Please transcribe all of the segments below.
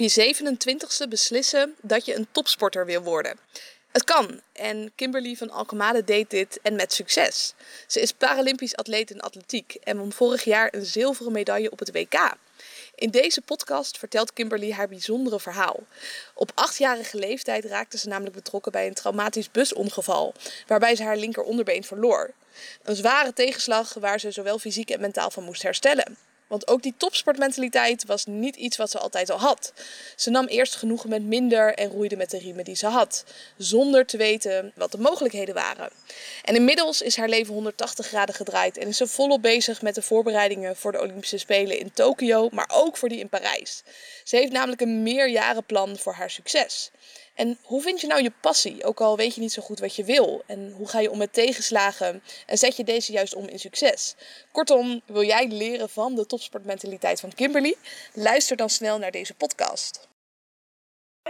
je 27ste beslissen dat je een topsporter wil worden. Het kan en Kimberly van Alkemade deed dit en met succes. Ze is Paralympisch atleet in atletiek en won vorig jaar een zilveren medaille op het WK. In deze podcast vertelt Kimberly haar bijzondere verhaal. Op achtjarige leeftijd raakte ze namelijk betrokken bij een traumatisch busongeval, waarbij ze haar linkeronderbeen verloor. Een zware tegenslag waar ze zowel fysiek en mentaal van moest herstellen. Want ook die topsportmentaliteit was niet iets wat ze altijd al had. Ze nam eerst genoegen met minder en roeide met de riemen die ze had, zonder te weten wat de mogelijkheden waren. En inmiddels is haar leven 180 graden gedraaid en is ze volop bezig met de voorbereidingen voor de Olympische Spelen in Tokio, maar ook voor die in Parijs. Ze heeft namelijk een meerjarenplan voor haar succes. En hoe vind je nou je passie, ook al weet je niet zo goed wat je wil? En hoe ga je om met tegenslagen en zet je deze juist om in succes? Kortom, wil jij leren van de topsportmentaliteit van Kimberly? Luister dan snel naar deze podcast.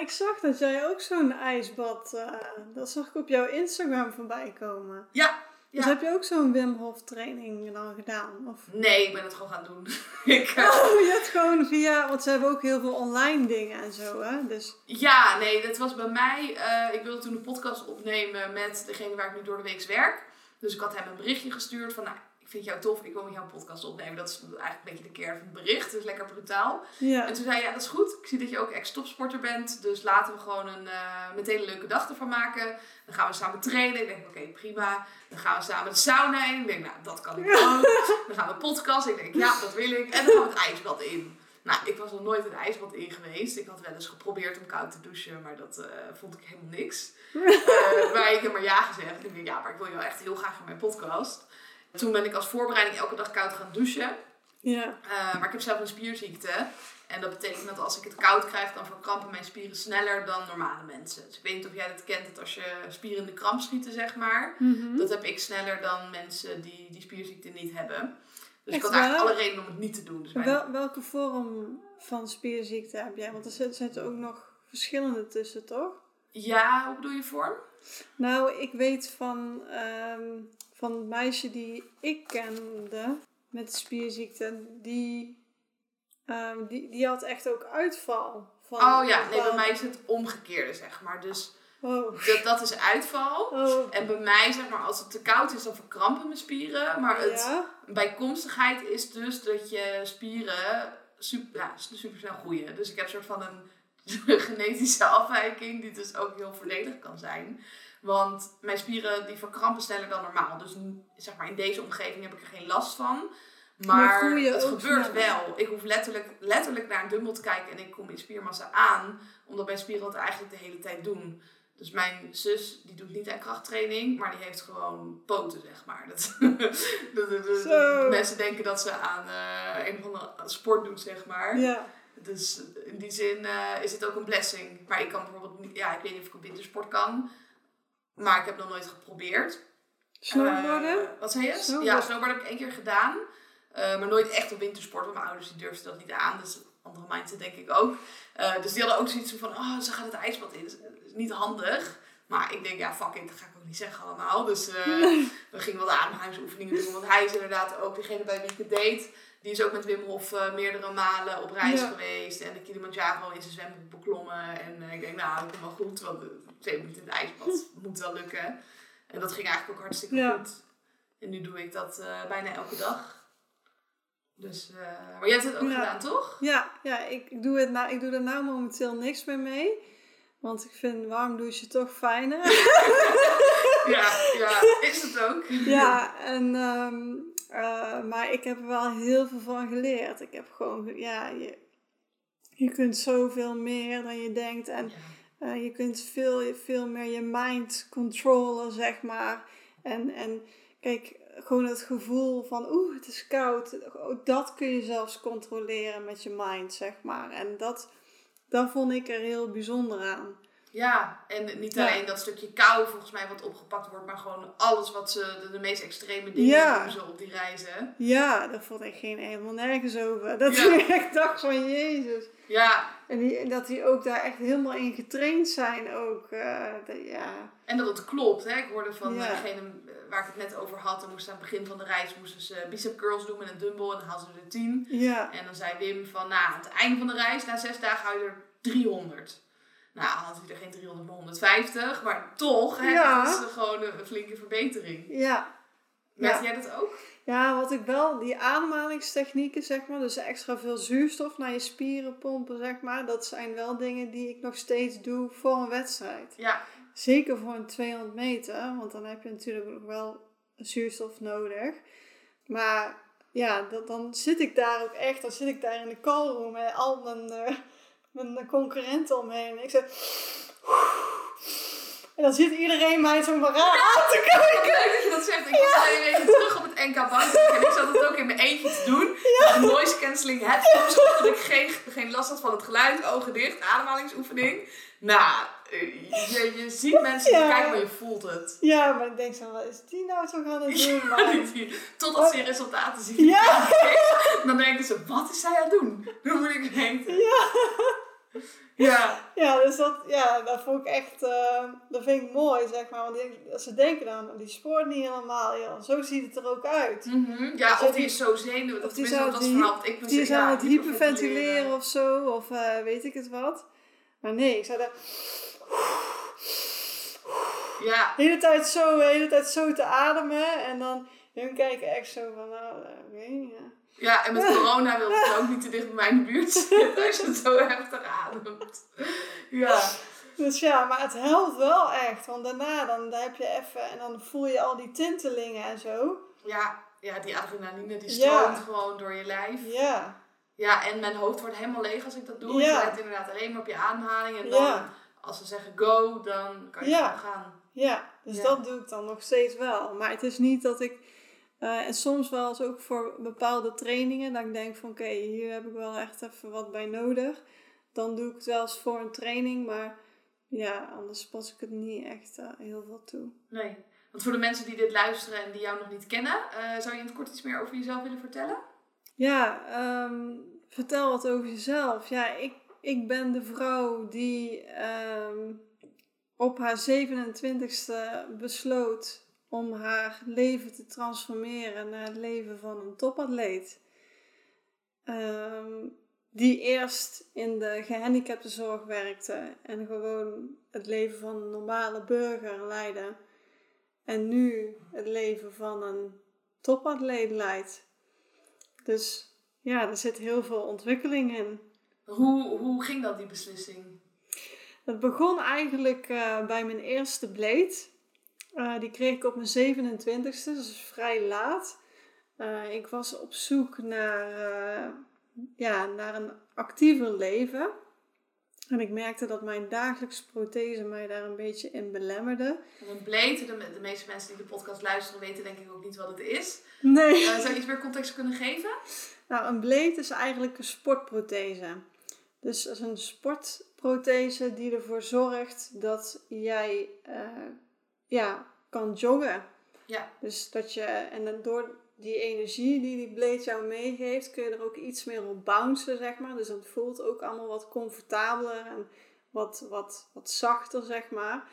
Ik zag dat jij ook zo'n ijsbad, uh, dat zag ik op jouw Instagram voorbij komen. Ja, dus heb je ook zo'n Wim Hof training dan gedaan? Of? Nee, ik ben het gewoon gaan doen. ik. Oh, je hebt gewoon via, want ze hebben ook heel veel online dingen en zo, hè? Dus... Ja, nee, dat was bij mij. Uh, ik wilde toen een podcast opnemen met degene waar ik nu door de week werk. Dus ik had hem een berichtje gestuurd van, nou, vind jou tof, ik wil met jou een podcast opnemen. Dat is eigenlijk een beetje de keer van het bericht, dus lekker brutaal. Ja. En toen zei hij, ja dat is goed, ik zie dat je ook ex-topsporter bent, dus laten we gewoon een, uh, meteen een leuke dag ervan maken. Dan gaan we samen trainen. Ik denk, oké, prima. Dan gaan we samen de sauna in. Ik denk, nou, dat kan ik ook. Dan gaan we podcast. Ik denk, ja, dat wil ik. En dan gaan we het ijsbad in. Nou, ik was nog nooit het ijsbad in geweest. Ik had wel eens geprobeerd om koud te douchen, maar dat uh, vond ik helemaal niks. Uh, maar ik heb maar ja gezegd. Ik denk, ja, maar ik wil jou echt heel graag in mijn podcast. Toen ben ik als voorbereiding elke dag koud gaan douchen. Ja. Uh, maar ik heb zelf een spierziekte. En dat betekent dat als ik het koud krijg, dan verkrampen mijn spieren sneller dan normale mensen. Dus ik weet niet of jij dat kent, dat als je spieren in de kramp schieten, zeg maar. Mm Dat heb ik sneller dan mensen die die spierziekte niet hebben. Dus ik had eigenlijk alle redenen om het niet te doen. Dus Wel, welke vorm van spierziekte heb jij? Want er zitten ook nog verschillende tussen, toch? Ja, hoe bedoel je vorm? Nou, ik weet van, um, van het meisje die ik kende met spierziekte, die Um, die, die had echt ook uitval. Van oh ja, nee, bij mij is het omgekeerde, zeg maar. Dus oh. dat, dat is uitval. Oh. En bij mij, zeg maar, als het te koud is, dan verkrampen mijn spieren. Maar het ja? bijkomstigheid is dus dat je spieren super, ja, super snel groeien. Dus ik heb een soort van een genetische afwijking, die dus ook heel voordelig kan zijn. Want mijn spieren die verkrampen sneller dan normaal. Dus zeg maar, in deze omgeving heb ik er geen last van. Maar, het gebeurt wel. Ik hoef letterlijk, letterlijk naar een dumbbell te kijken en ik kom in spiermassa aan. Omdat mijn spieren het eigenlijk de hele tijd doen. Dus mijn zus, die doet niet aan krachttraining, maar die heeft gewoon poten, zeg maar. Dat, mensen denken dat ze aan uh, een of andere sport doet, zeg maar. Ja. Dus in die zin uh, is het ook een blessing. Maar ik kan bijvoorbeeld niet, ja, ik weet niet of ik op wintersport kan. Maar ik heb nog nooit geprobeerd. Snowboarden? Uh, wat zei je? Ja, snowboarden heb ik één keer gedaan. Uh, maar nooit echt op wintersport, want mijn ouders die durfden dat niet aan. Dus andere mindset denk ik ook. Uh, dus die hadden ook zoiets van, oh, ze gaat het ijsbad in. Dat is niet handig. Maar ik denk, ja, fuck it, dat ga ik ook niet zeggen allemaal. Dus we gingen wel de ademhalingsoefeningen doen. Want hij is inderdaad ook degene bij wie ik het deed. Die is ook met Wim Hof meerdere malen op reis geweest. En de Kilimanjaro in zijn zwembad beklommen. En ik denk, nou, dat komt wel goed. Want twee minuten in het ijsbad moet wel lukken. En dat ging eigenlijk ook hartstikke goed. En nu doe ik dat bijna elke dag. Dus, uh, maar jij hebt het ook gedaan, toch? Ja, ja ik, ik, doe het nou, ik doe er nou momenteel niks meer mee. Want ik vind warm douchen toch fijner. ja, ja, is het ook. Ja, en, um, uh, maar ik heb er wel heel veel van geleerd. Ik heb gewoon, ja, je, je kunt zoveel meer dan je denkt. En uh, je kunt veel, veel meer je mind controlen, zeg maar. En, en kijk, gewoon het gevoel van oeh, het is koud. Dat kun je zelfs controleren met je mind, zeg maar. En dat, dat vond ik er heel bijzonder aan. Ja, en niet alleen dat stukje kou volgens mij wat opgepakt wordt, maar gewoon alles wat ze, de, meest extreme dingen ja. doen ze op die reizen. Ja, daar vond ik geen helemaal nergens over. Dat ja. ik echt dacht van Jezus. Ja, En, die, en dat die ook daar echt helemaal in getraind zijn ook. eh, de- ja. En dat het klopt. Hè? Ik hoorde van Ja. eh, degene eh, waar ik het net over had. Dan moesten aan het begin van de reis moesten ze bicep curls doen met een dumbbell. En dan haalden ze er 10. Ja. En dan zei Wim van, nou, aan het einde van de reis, na zes dagen, hou je er 300. Nou, had hij er geen 300, maar 150. Maar toch, hè, Ja. dat is gewoon een, een flinke verbetering. Ja. Merkte Ja. jij dat ook? Ja, wat ik wel, die ademhalingstechnieken, zeg maar, dus extra veel zuurstof naar je spieren pompen, zeg maar, dat zijn wel dingen die ik nog steeds doe voor een wedstrijd. Ja. Zeker voor een 200 meter, want dan heb je natuurlijk nog wel zuurstof nodig. Maar ja, dat, dan zit ik daar ook echt, dan zit ik daar in de callroom met al mijn, eh, mijn concurrenten omheen. En ik zeg... En dan zit iedereen mij zo maar raar aan te kijken. Leuk dat je dat zegt. Ik was twee weken terug op het NK Bankdruk en ik zat het ook in mijn eentje te doen. Met noise cancelling headphones op, dat ik geen, geen last had van het geluid, ogen dicht, ademhalingsoefening. Nou, eh, je, je ziet mensen die Ja. kijken, maar je voelt het. Ja, maar ik denk zo, wat is die nou zo gaan het doen? Maar, Totdat ze je resultaten zien. Ja. Dan denken ze, wat is zij aan het doen? Dat moet ik weten. Ja. Ja. ja, dus dat, ja, dat vond ik echt, eh, dat vind ik mooi, zeg maar. Want die, ze denken dan, die sport niet helemaal, ja, zo ziet het er ook uit. Mhm. Ja, Of of die is zo zenuwachtig. of die was die- vanaf ik Die is aan ja, het hyperventileren of zo, of eh, weet ik het wat. Maar nee, ik zou daar Ja. de hele tijd zo, de hele tijd zo te ademen. En dan, hun kijken echt zo van, nou, eh, ja. Ja, en met corona wilde ik ook niet te dicht bij mij in de buurt zitten als je het zo heftig ademt. Ja. Dus ja, maar het helpt wel echt. Want daarna dan, dan heb je even, en dan voel je al die tintelingen en zo. Ja, ja, die adrenaline die Ja. stroomt gewoon door je lijf. Ja, Ja, en mijn hoofd wordt helemaal leeg als ik dat doe. Ja. Je let inderdaad alleen maar op je ademhaling. En dan, ja, als ze zeggen go, dan kan je Ja. gaan. ja. Dus dat doe ik dan nog steeds wel. Maar het is niet dat ik, eh, en soms wel eens ook voor bepaalde trainingen, dat ik denk van oké, hier heb ik wel echt even wat bij nodig. Dan doe ik het wel eens voor een training, maar ja, anders pas ik het niet echt eh, heel veel toe. Nee. Want voor de mensen die dit luisteren en die jou nog niet kennen, eh, zou je in het kort iets meer over jezelf willen vertellen? Ja, ehm, vertel wat over jezelf. Ja, ik, ik ben de vrouw die ehm, op haar 27ste besloot om haar leven te transformeren naar het leven van een topatleet. Ehm, die eerst in de gehandicaptenzorg werkte en gewoon het leven van een normale burger leidde. En nu het leven van een topatleet leidt. Dus ja, er zit heel veel ontwikkeling in. Hoe, hoe ging dat, die beslissing? Het begon eigenlijk eh, bij mijn eerste bleed. Eh, die kreeg ik op mijn 27ste, dus vrij laat. Eh, ik was op zoek naar, eh, ja, naar een actiever leven. En ik merkte dat mijn dagelijkse prothese mij daar een beetje in belemmerde. Een bleed, de, de meeste mensen die de podcast luisteren weten denk ik ook niet wat het is. Nee. Zou je iets meer context kunnen geven? Nou, een bleed is eigenlijk een sportprothese. Dus dat is een sportprothese die ervoor zorgt dat jij ja, kan joggen. Ja. Dus dat je, en dan door die energie die die bleed jou meegeeft, kun je er ook iets meer op bouncen, zeg maar. Dus het voelt ook allemaal wat comfortabeler en wat, wat, wat zachter, zeg maar.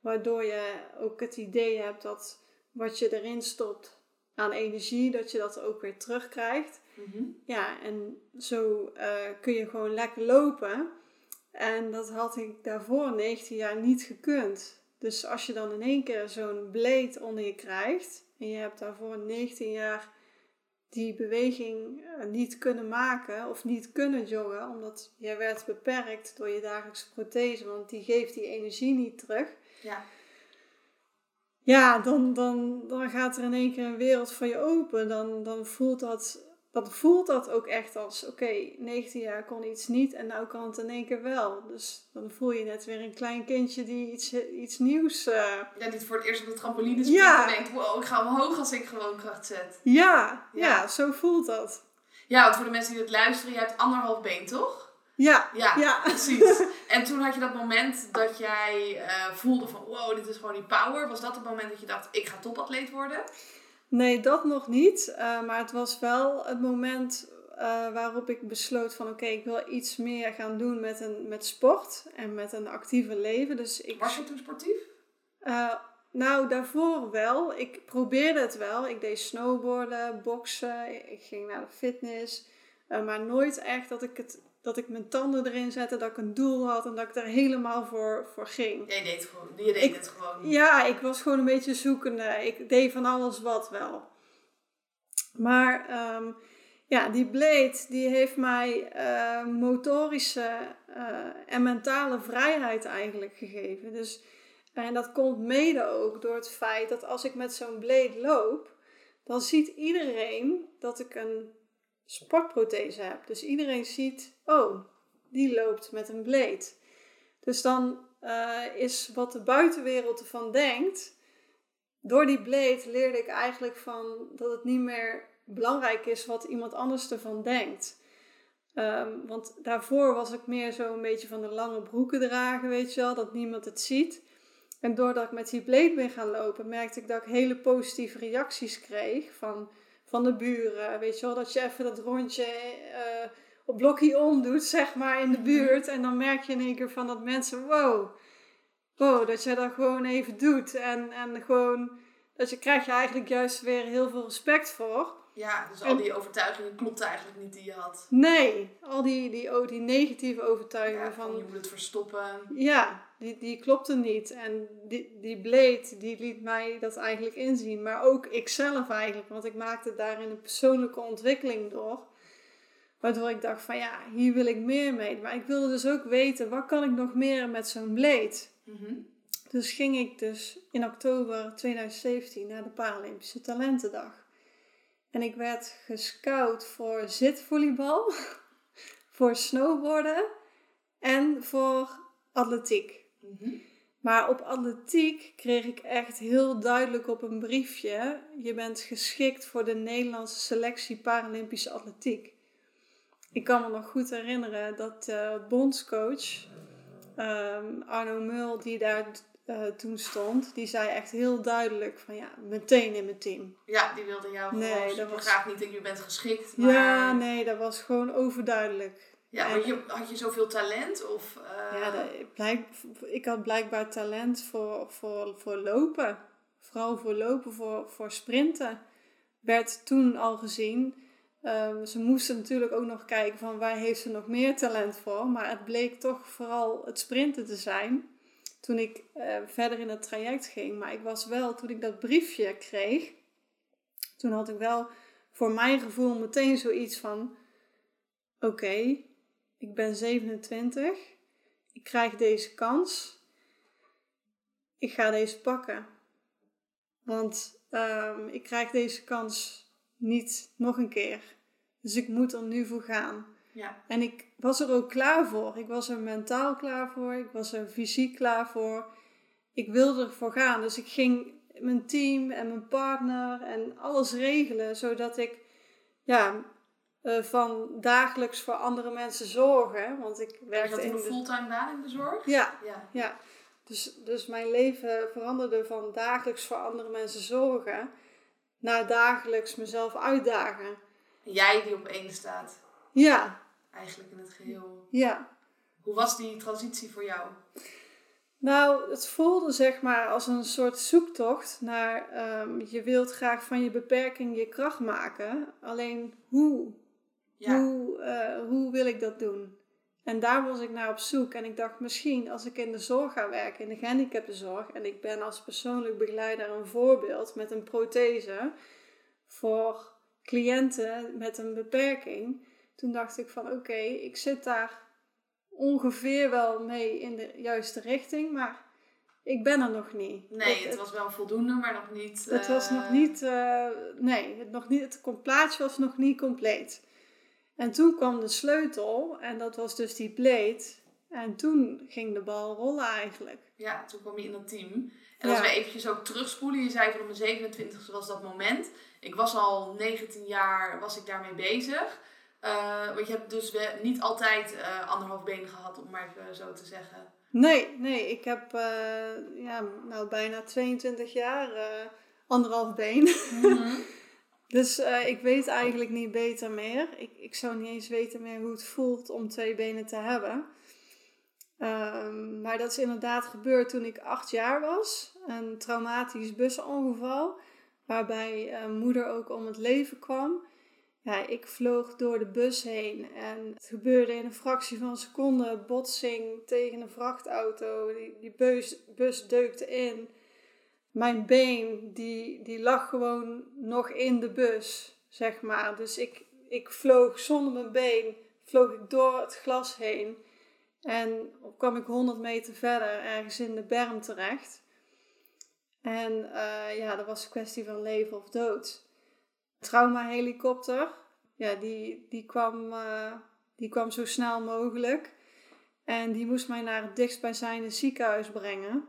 Waardoor je ook het idee hebt dat wat je erin stopt aan energie, dat je dat ook weer terugkrijgt. Mhm. Ja, en zo eh, kun je gewoon lekker lopen. En dat had ik daarvoor 19 jaar niet gekund. Dus als je dan in één keer zo'n bleed onder je krijgt en je hebt daarvoor 19 jaar die beweging eh, niet kunnen maken of niet kunnen joggen, omdat je werd beperkt door je dagelijkse prothese, want die geeft die energie niet terug. Ja. Ja, dan, dan, dan gaat er in één keer een wereld voor je open. Dan, dan voelt dat, dan voelt dat ook echt als, oké, 19 jaar kon iets niet en nou kan het in één keer wel. Dus dan voel je net weer een klein kindje die iets, iets nieuws... eh, Ja, niet voor het eerst op de trampoline springt Ja. en denkt, wow, ik ga omhoog als ik gewoon kracht zet. ja, ja, Ja. zo voelt dat. Ja, want voor de mensen die het luisteren, je hebt anderhalf been, toch? Ja, Ja, ja. precies. En toen had je dat moment dat jij eh, voelde van, wow, dit is gewoon die power. Was dat het moment dat je dacht, ik ga topatleet worden? Nee, dat nog niet. eh, maar het was wel het moment eh, waarop ik besloot van oké, ik wil iets meer gaan doen met, een, met sport en met een actieve leven. Dus ik, Was je toen sportief? eh, nou, daarvoor wel. Ik probeerde het wel. Ik deed snowboarden, boksen, ik ging naar de fitness. maar nooit echt dat ik, het, dat ik mijn tanden erin zette, dat ik een doel had en dat ik er helemaal voor, voor ging. Jij deed, gewoon, je deed Ik- het gewoon. Ja, ik was gewoon een beetje zoekende. Ik deed van alles wat wel. Maar ehm, ja, die blade die heeft mij eh, motorische eh, en mentale vrijheid eigenlijk gegeven. Dus, en dat komt mede ook door het feit dat als ik met zo'n blade loop, dan ziet iedereen dat ik een sportprothese heb. Dus iedereen ziet, oh, die loopt met een blade. Dus dan eh, is wat de buitenwereld ervan denkt. Door die blade leerde ik eigenlijk van dat het niet meer belangrijk is wat iemand anders ervan denkt. Ehm, want daarvoor was ik meer zo een beetje van de lange broeken dragen, weet je wel, dat niemand het ziet. En doordat ik met die blade ben gaan lopen, merkte ik dat ik hele positieve reacties kreeg van, van de buren. Weet je wel, dat je even dat rondje eh, op blokkie omdoet, zeg maar, in de buurt. En dan merk je in één keer van dat mensen, wow, wow, dat jij dat gewoon even doet. En, en gewoon, dat je krijg je eigenlijk juist weer heel veel respect voor. Ja, dus al die overtuigingen klopten eigenlijk niet die je had. Nee, al die, die, oh, die negatieve overtuigingen Ja, van van, je moet het verstoppen. ja, die, die klopte niet. En die, die blade, die liet mij dat eigenlijk inzien. Maar ook ikzelf eigenlijk, want ik maakte daarin een persoonlijke ontwikkeling door. Waardoor ik dacht van ja, hier wil ik meer mee. Maar ik wilde dus ook weten, wat kan ik nog meer met zo'n blade? Mhm. Dus ging ik dus in oktober 2017 naar de Paralympische Talentendag. En ik werd gescout voor zitvolleybal, voor snowboarden en voor atletiek. Mhm. Maar op atletiek kreeg ik echt heel duidelijk op een briefje: je bent geschikt voor de Nederlandse selectie Paralympische atletiek. Ik kan me nog goed herinneren dat de bondscoach ehm, Arno Mul, die daar eh, toen stond, die zei echt heel duidelijk van ja, meteen in mijn team. Ja, die wilde jou Nee, gewoon dat was- graag niet dat je bent geschikt. Maar, Ja, nee, dat was gewoon overduidelijk. Ja, maar je, had je zoveel talent? Of, eh, Ja, dat, blijk, ik had blijkbaar talent voor, voor, voor lopen. Vooral voor lopen, voor, voor sprinten. Werd toen al gezien. Ehm, ze moesten natuurlijk ook nog kijken van waar heeft ze nog meer talent voor. Maar het bleek toch vooral het sprinten te zijn. Toen ik eh, verder in het traject ging. Maar ik was wel, toen ik dat briefje kreeg. Toen had ik wel voor mijn gevoel meteen zoiets van... Oké, ik ben 27. Ik krijg deze kans. Ik ga deze pakken. Want ehm, ik krijg deze kans niet nog een keer. Dus ik moet er nu voor gaan. Ja. En ik was er ook klaar voor. Ik was er mentaal klaar voor. Ik was er fysiek klaar voor. Ik wilde ervoor gaan. Dus ik ging mijn team en mijn partner en alles regelen. Zodat ik ja, eh, van dagelijks voor andere mensen zorgen. Want ik werkte dat in een fulltime baan in de zorg? Ja, Ja. ja. Dus, dus mijn leven veranderde van dagelijks voor andere mensen zorgen naar dagelijks mezelf uitdagen. Jij die op één staat, Ja, eigenlijk in het geheel. ja. Hoe was die transitie voor jou? Nou, het voelde zeg maar als een soort zoektocht naar ehm, je wilt graag van je beperking je kracht maken. Alleen hoe? Ja. Hoe, eh, hoe wil ik dat doen? En daar was ik naar op zoek. En ik dacht misschien als ik in de zorg ga werken, in de gehandicaptenzorg, en ik ben als persoonlijk begeleider een voorbeeld met een prothese voor cliënten met een beperking. Toen dacht ik van oké, ik zit daar ongeveer wel mee in de juiste richting, maar ik ben er nog niet. Nee, Het- het was wel voldoende, maar nog niet... het was eh, nog niet, eh, nee, het, nog niet, het plaatje was nog niet compleet. En toen kwam de sleutel en dat was dus die blade. En toen ging de bal rollen eigenlijk. Ja, toen kwam je in dat team. En als Ja. we eventjes ook terugspoelen, je zei van op mijn 27e was dat moment. Ik was al 19 jaar, was ik daarmee bezig. Eh, want je hebt dus niet altijd eh, anderhalf been gehad, om maar even zo te zeggen. Nee, nee, ik heb eh, ja, nou bijna 22 jaar eh, anderhalf been. Dus eh, ik weet eigenlijk niet beter meer. Ik, ik zou niet eens weten meer hoe het voelt om twee benen te hebben. Ehm, maar dat is inderdaad gebeurd toen ik acht jaar was. Een traumatisch busongeval. Waarbij uh, moeder ook om het leven kwam. Ja, ik vloog door de bus heen en het gebeurde in een fractie van een seconde. Botsing tegen een vrachtauto. Die, die bus, bus deukte in. Mijn been, die, die lag gewoon nog in de bus, zeg maar. Dus ik, ik vloog zonder mijn been, vloog ik door het glas heen. En kwam ik 100 meter verder, ergens in de berm terecht. En uh, ja, dat was een kwestie van leven of dood. Trauma-helikopter, ja, die, die, kwam, uh, die kwam zo snel mogelijk. En die moest mij naar het dichtstbijzijnde ziekenhuis brengen.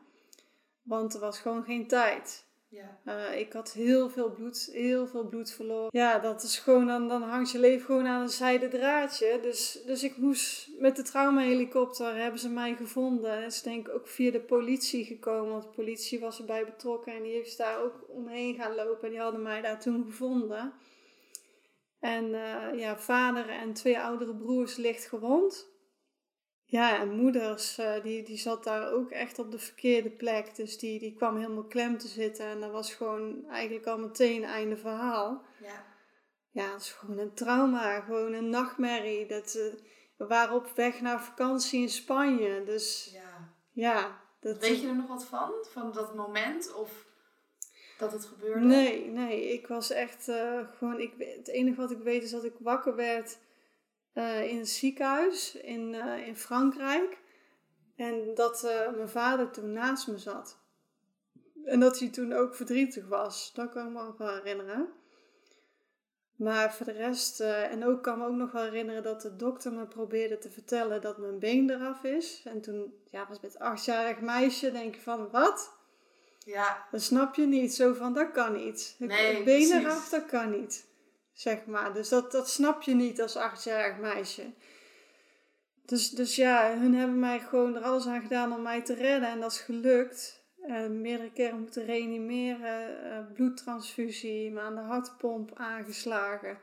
Want er was gewoon geen tijd. Ja. Uh, ik had heel veel bloed, heel veel bloed verloren. Ja, dat is gewoon, dan, dan hangt je leven gewoon aan een zijde draadje. Dus, dus ik moest met de traumahelikopter, hebben ze mij gevonden. En is denk ik ook via de politie gekomen, want de politie was erbij betrokken. En die heeft daar ook omheen gaan lopen. Die hadden mij daar toen gevonden. En uh, ja, vader en twee oudere broers licht gewond. Ja, en moeders, uh, die, die zat daar ook echt op de verkeerde plek. Dus die, die kwam helemaal klem te zitten. En dat was gewoon eigenlijk al meteen einde verhaal. Ja. Ja, dat is gewoon een trauma. Gewoon een nachtmerrie. Dat, uh, we waren op weg naar vakantie in Spanje. Dus ja. ja dat, Weet je er nog wat van? Van dat moment? Of dat het gebeurde? Nee, nee. Ik was echt uh, gewoon... Ik, het enige wat ik weet is dat ik wakker werd uh, in een ziekenhuis in, uh, in Frankrijk. En dat uh, mijn vader toen naast me zat. En dat hij toen ook verdrietig was. Dat kan ik me ook wel herinneren. Maar voor de rest, en ook kan me ook nog wel herinneren dat de dokter me probeerde te vertellen dat mijn been eraf is. En toen ja, was met achtjarig meisje, denk je van wat? Ja. Dat snap je niet. Zo van, dat kan niet. Nee, been eraf, dat kan niet zeg maar. Dus dat, dat snap je niet als achtjarig meisje. Dus, dus ja, hun hebben mij gewoon er alles aan gedaan om mij te redden en dat is gelukt. Uh, meerdere keren moeten reanimeren, uh, bloedtransfusie, me aan de hartpomp aangeslagen.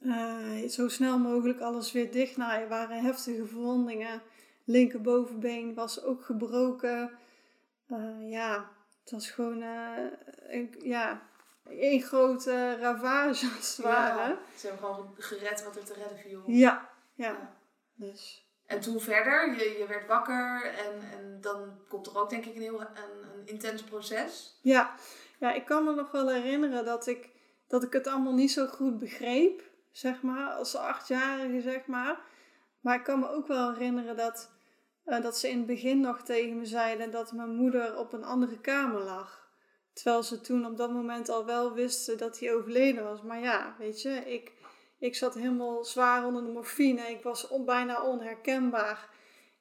Uh, zo snel mogelijk alles weer dicht. Nou, er waren heftige verwondingen. Linkerbovenbeen was ook gebroken. ja, het was gewoon, ja, één grote ravage als het ware. ze hebben gewoon gered wat er te redden viel. Ja, ja. Dus. En toen verder, je, je werd wakker en, en dan komt er ook denk ik een heel een, een intens proces. Ja. ja, ik kan me nog wel herinneren dat ik, dat ik het allemaal niet zo goed begreep, zeg maar, als achtjarige, zeg maar. Maar ik kan me ook wel herinneren dat, uh, dat ze in het begin nog tegen me zeiden dat mijn moeder op een andere kamer lag. Terwijl ze toen op dat moment al wel wisten dat hij overleden was. Maar ja, weet je, ik, ik zat helemaal zwaar onder de morfine. Ik was on, bijna onherkenbaar.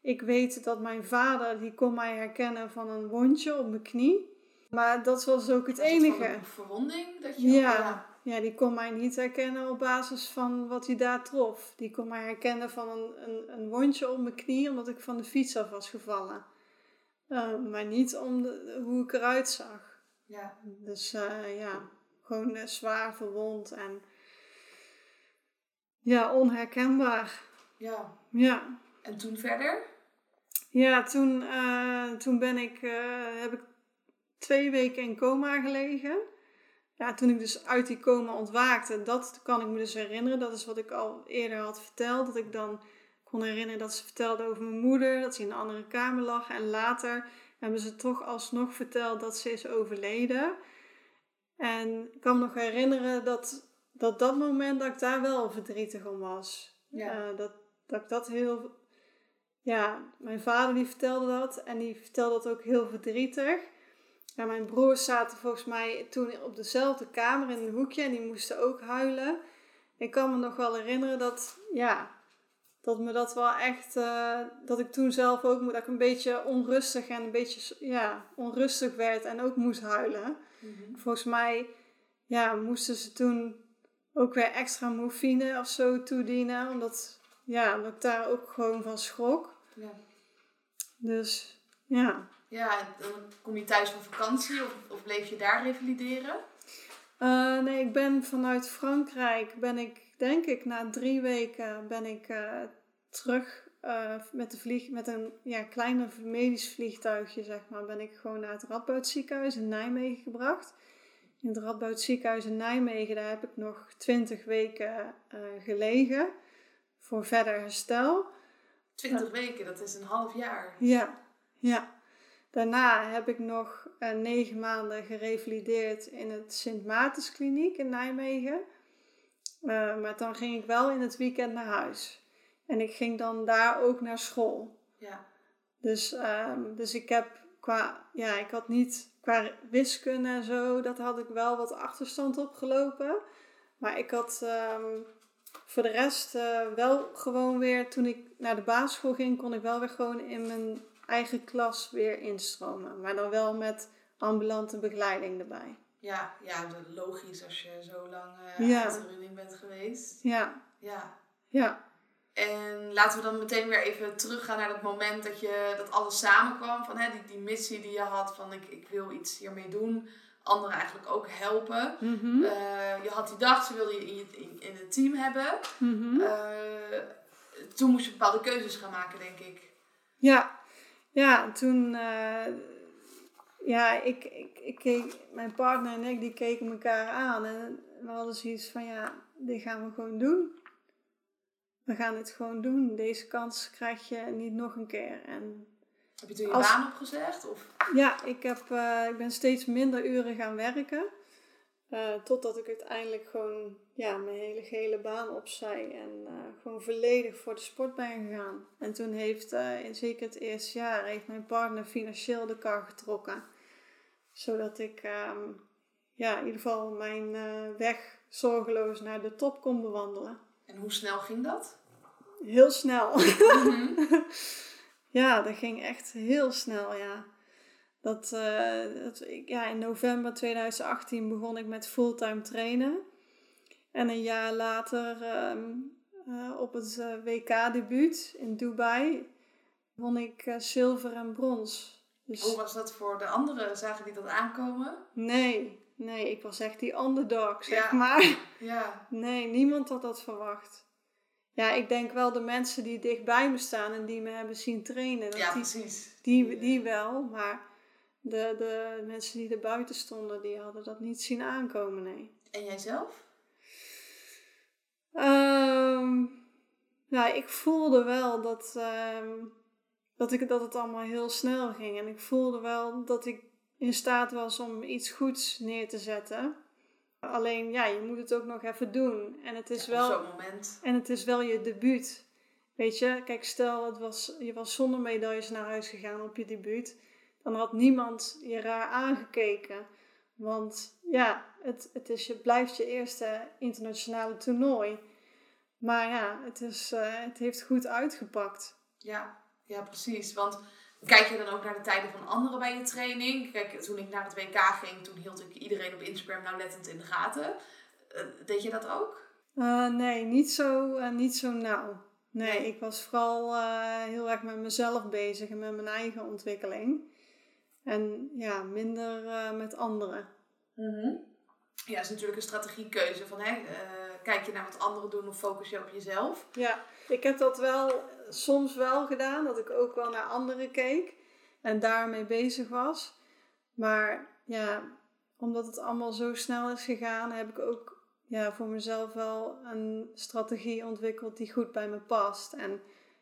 Ik weet dat mijn vader, die kon mij herkennen van een wondje op mijn knie. Maar dat was ook het enige. Een verwonding? Dat je ja, ja, die kon mij niet herkennen op basis van wat hij daar trof. Die kon mij herkennen van een, een, een wondje op mijn knie, omdat ik van de fiets af was gevallen. Uh, maar niet om de, hoe ik eruit zag. Ja. Dus uh, ja, gewoon uh, zwaar verwond en ja, onherkenbaar. Ja. Ja. En toen verder? Ja, toen, uh, toen ben ik, heb ik twee weken in coma gelegen. Ja, toen ik dus uit die coma ontwaakte, dat kan ik me dus herinneren. Dat is wat ik al eerder had verteld. Dat ik dan kon herinneren dat ze vertelde over mijn moeder, dat ze in een andere kamer lag. En later hebben ze toch alsnog verteld dat ze is overleden. En ik kan me nog herinneren dat dat, dat moment dat ik daar wel verdrietig om was. Ja. Uh, dat, dat ik dat heel... Ja, mijn vader die vertelde dat en die vertelde dat ook heel verdrietig. En mijn broers zaten volgens mij toen op dezelfde kamer in een hoekje en die moesten ook huilen. Ik kan me nog wel herinneren dat, ja, dat me dat wel echt, uh, dat ik toen zelf ook dat ik een beetje onrustig en een beetje ja, onrustig werd en ook moest huilen. Mhm. Volgens mij ja, moesten ze toen ook weer extra morfine of zo toedienen, omdat, ja, omdat ik daar ook gewoon van schrok. Ja. Dus ja. Ja, en dan kom je thuis van vakantie of, of bleef je daar revalideren? Eh, nee, ik ben vanuit Frankrijk, ben ik denk ik na drie weken ben ik eh, terug eh, met, de vlieg, met een ja, kleiner medisch vliegtuigje, zeg maar, ben ik gewoon naar het Radboud ziekenhuis in Nijmegen gebracht. In het Radboud ziekenhuis in Nijmegen, daar heb ik nog twintig weken gelegen voor verder herstel. Twintig weken, dat is een half jaar. Ja, ja. Daarna heb ik nog uh, negen maanden gerevalideerd in het Sint Maartenskliniek in Nijmegen. Uh, maar dan ging ik wel in het weekend naar huis. En ik ging dan daar ook naar school. Ja. Dus, um, dus ik heb qua, ja, ik had niet qua wiskunde en zo, dat had ik wel wat achterstand opgelopen. Maar ik had um, voor de rest uh, wel gewoon weer, toen ik naar de basisschool ging, kon ik wel weer gewoon in mijn eigen klas weer instromen. Maar dan wel met ambulante begeleiding erbij. Ja, ja logisch als je zo lang uh, ja. uit de running bent geweest. Ja. Ja. Ja. En laten we dan meteen weer even teruggaan naar dat moment dat, je, dat alles samenkwam. Van hè, die, die missie die je had van ik, ik wil iets hiermee doen. Anderen eigenlijk ook helpen. Mm -hmm. uh, je had die dag, ze wilde je in, je, in, in het team hebben. Mm -hmm. uh, toen moest je bepaalde keuzes gaan maken, denk ik. Ja, ja, toen, uh, ja, ik, ik, ik keek, mijn partner en ik, die keken elkaar aan en we hadden zoiets van, ja, dit gaan we gewoon doen. We gaan het gewoon doen. Deze kans krijg je niet nog een keer. En heb je toen je als, baan opgezegd? Of? Ja, ik, heb, uh, ik ben steeds minder uren gaan werken. Uh, totdat ik uiteindelijk gewoon ja, mijn hele gele baan opzij en uh, gewoon volledig voor de sport ben gegaan. En toen heeft, uh, in zeker het eerste jaar, heeft mijn partner financieel de kar getrokken. Zodat ik um, ja, in ieder geval mijn weg zorgeloos naar de top kon bewandelen. En hoe snel ging dat? Heel snel. Mhm. ja, dat ging echt heel snel, ja. Dat, uh, dat, ja, in november 2018 begon ik met fulltime trainen. En een jaar later, um, uh, op het uh, WK-debuut in Dubai, won ik zilver en brons. Dus... Hoe was dat voor de anderen? Zagen die dat aankomen? Nee, nee, ik was echt die underdog, zeg ja. maar. Ja. Nee, niemand had dat verwacht. Ja, ik denk wel de mensen die dichtbij me staan en die me hebben zien trainen. Dat ja, die, precies. Die, die wel, maar de, de mensen die er buiten stonden, die hadden dat niet zien aankomen, nee. En jijzelf? Um, nou, ik voelde wel dat, um, dat, ik, dat het allemaal heel snel ging. En ik voelde wel dat ik in staat was om iets goeds neer te zetten. Alleen, ja, je moet het ook nog even doen. En het is ja, wel... zo'n moment. En het is wel je debuut. Weet je, kijk, stel, het was, je was zonder medailles naar huis gegaan op je debuut dan had niemand je raar aangekeken. Want ja, het, het, is, je blijft je eerste internationale toernooi. Maar ja, het, is, uh, het heeft goed uitgepakt. Ja, ja, precies. Want kijk je dan ook naar de tijden van anderen bij je training? Kijk, toen ik naar het WK ging, toen hield ik iedereen op Instagram nauwlettend in de gaten. Uh, deed je dat ook? Uh, nee, niet zo, niet zo nauw. Nee, nee, ik was vooral heel erg met mezelf bezig en met mijn eigen ontwikkeling. En ja, minder uh, met anderen. Mm -hmm. Ja, dat is natuurlijk een strategiekeuze van hè, uh, kijk je naar wat anderen doen of focus je op jezelf. Ja, ik heb dat wel soms wel gedaan, dat ik ook wel naar anderen keek en daarmee bezig was. Maar ja, omdat het allemaal zo snel is gegaan, heb ik ook ja, voor mezelf wel een strategie ontwikkeld die goed bij me past. En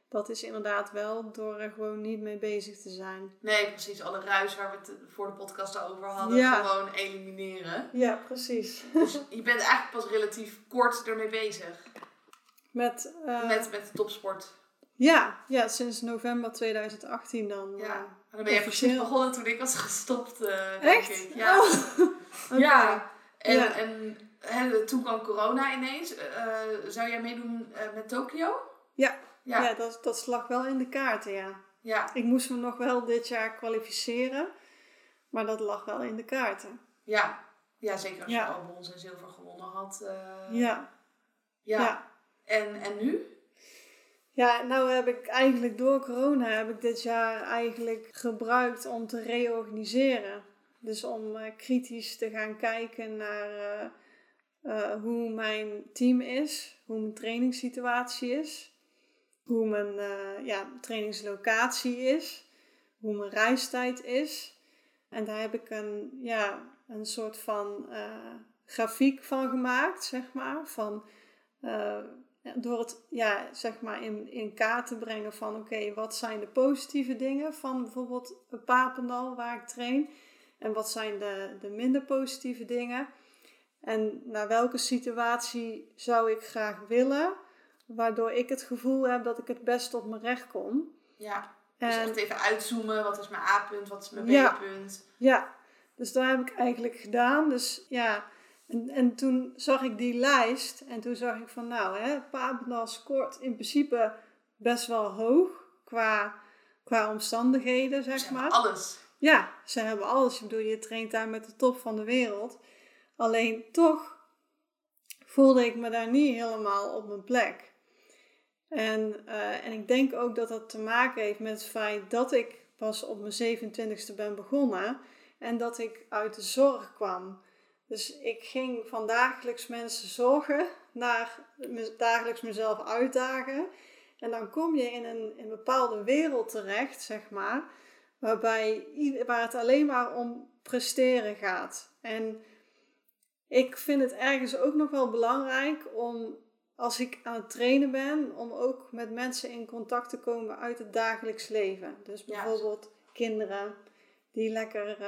dat is inderdaad wel door er gewoon niet mee bezig te zijn. Nee, precies. Alle ruis waar we het voor de podcast over hadden, ja. gewoon elimineren. Ja, precies. Dus je bent eigenlijk pas relatief kort ermee bezig. Met, uh, met, met de topsport. Ja, ja, sinds november 2018 dan. Ja, uh, dan ben je precies begonnen toen ik was gestopt, uh, Echt? Ik. Ja. Oh. okay. ja. En, Ja. en hè, toen kwam corona ineens. zou jij meedoen met Tokio? Ja, Ja. ja. dat, dat slag wel in de kaarten, ja. Ja. Ik moest me nog wel dit jaar kwalificeren, maar dat lag wel in de kaarten. Ja, ja zeker als je al brons en zilver gewonnen had. eh, Ja. ja. En, en nu? Ja, nou heb ik eigenlijk door corona heb ik dit jaar eigenlijk gebruikt om te reorganiseren. Dus om eh, kritisch te gaan kijken naar eh, hoe mijn team is, hoe mijn trainingssituatie is, hoe mijn eh, ja, trainingslocatie is, hoe mijn reistijd is. En daar heb ik een, ja, een soort van eh, grafiek van gemaakt, zeg maar. Van, eh, door het ja, zeg maar in, in kaart te brengen van oké, wat zijn de positieve dingen van bijvoorbeeld Papendal waar ik train. En wat zijn de, de minder positieve dingen. En naar welke situatie zou ik graag willen, waardoor ik het gevoel heb dat ik het best op mijn recht kom. Ja. Dus En- echt even uitzoomen. Wat is mijn A-punt? Wat is mijn Ja. B-punt? Ja, dus dat heb ik eigenlijk gedaan. Dus ja, en, en toen zag ik die lijst en toen zag ik van nou, hè, Papendal scoort in principe best wel hoog qua, qua omstandigheden, Ze zeg hebben maar. alles. Ja, ze hebben alles. Ik bedoel, je traint daar met de top van de wereld. Alleen toch voelde ik me daar niet helemaal op mijn plek. En, eh, en ik denk ook dat dat te maken heeft met het feit dat ik pas op mijn 27ste ben begonnen en dat ik uit de zorg kwam. Dus ik ging van dagelijks mensen zorgen naar dagelijks mezelf uitdagen. En dan kom je in een, in een bepaalde wereld terecht, zeg maar, waarbij waar het alleen maar om presteren gaat. En ik vind het ergens ook nog wel belangrijk om, als ik aan het trainen ben, om ook met mensen in contact te komen uit het dagelijks leven. Dus Ja. bijvoorbeeld kinderen die lekker eh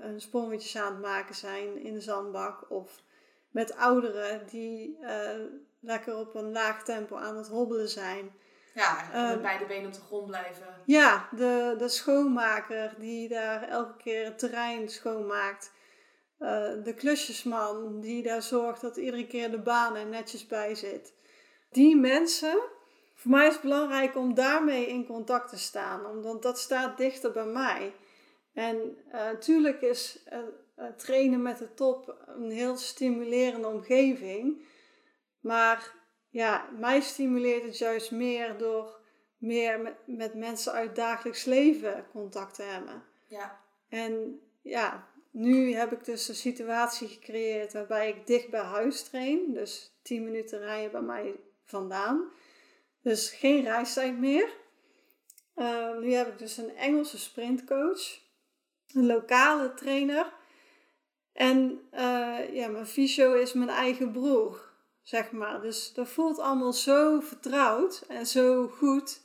hun sprongetjes aan het maken zijn in de zandbak. Of met ouderen die eh, lekker op een laag tempo aan het hobbelen zijn. Ja, met Ehm, beide benen op de grond blijven. Ja, de, de schoonmaker die daar elke keer het terrein schoonmaakt. Eh, de klusjesman die daar zorgt dat iedere keer de baan er netjes bij zit. Die mensen, voor mij is het belangrijk om daarmee in contact te staan, omdat dat staat dichter bij mij. En natuurlijk is eh, eh, trainen met de top een heel stimulerende omgeving. Maar ja, mij stimuleert het juist meer door meer met, met mensen uit dagelijks leven contact te hebben. Ja. En ja, nu heb ik dus een situatie gecreëerd waarbij ik dicht bij huis train. Dus 10 minuten rijden bij mij vandaan. Dus geen reistijd meer. Eh, nu heb ik dus een Engelse sprintcoach. Een lokale trainer. En eh, ja, mijn fysio is mijn eigen broer, zeg maar. Dus dat voelt allemaal zo vertrouwd en zo goed.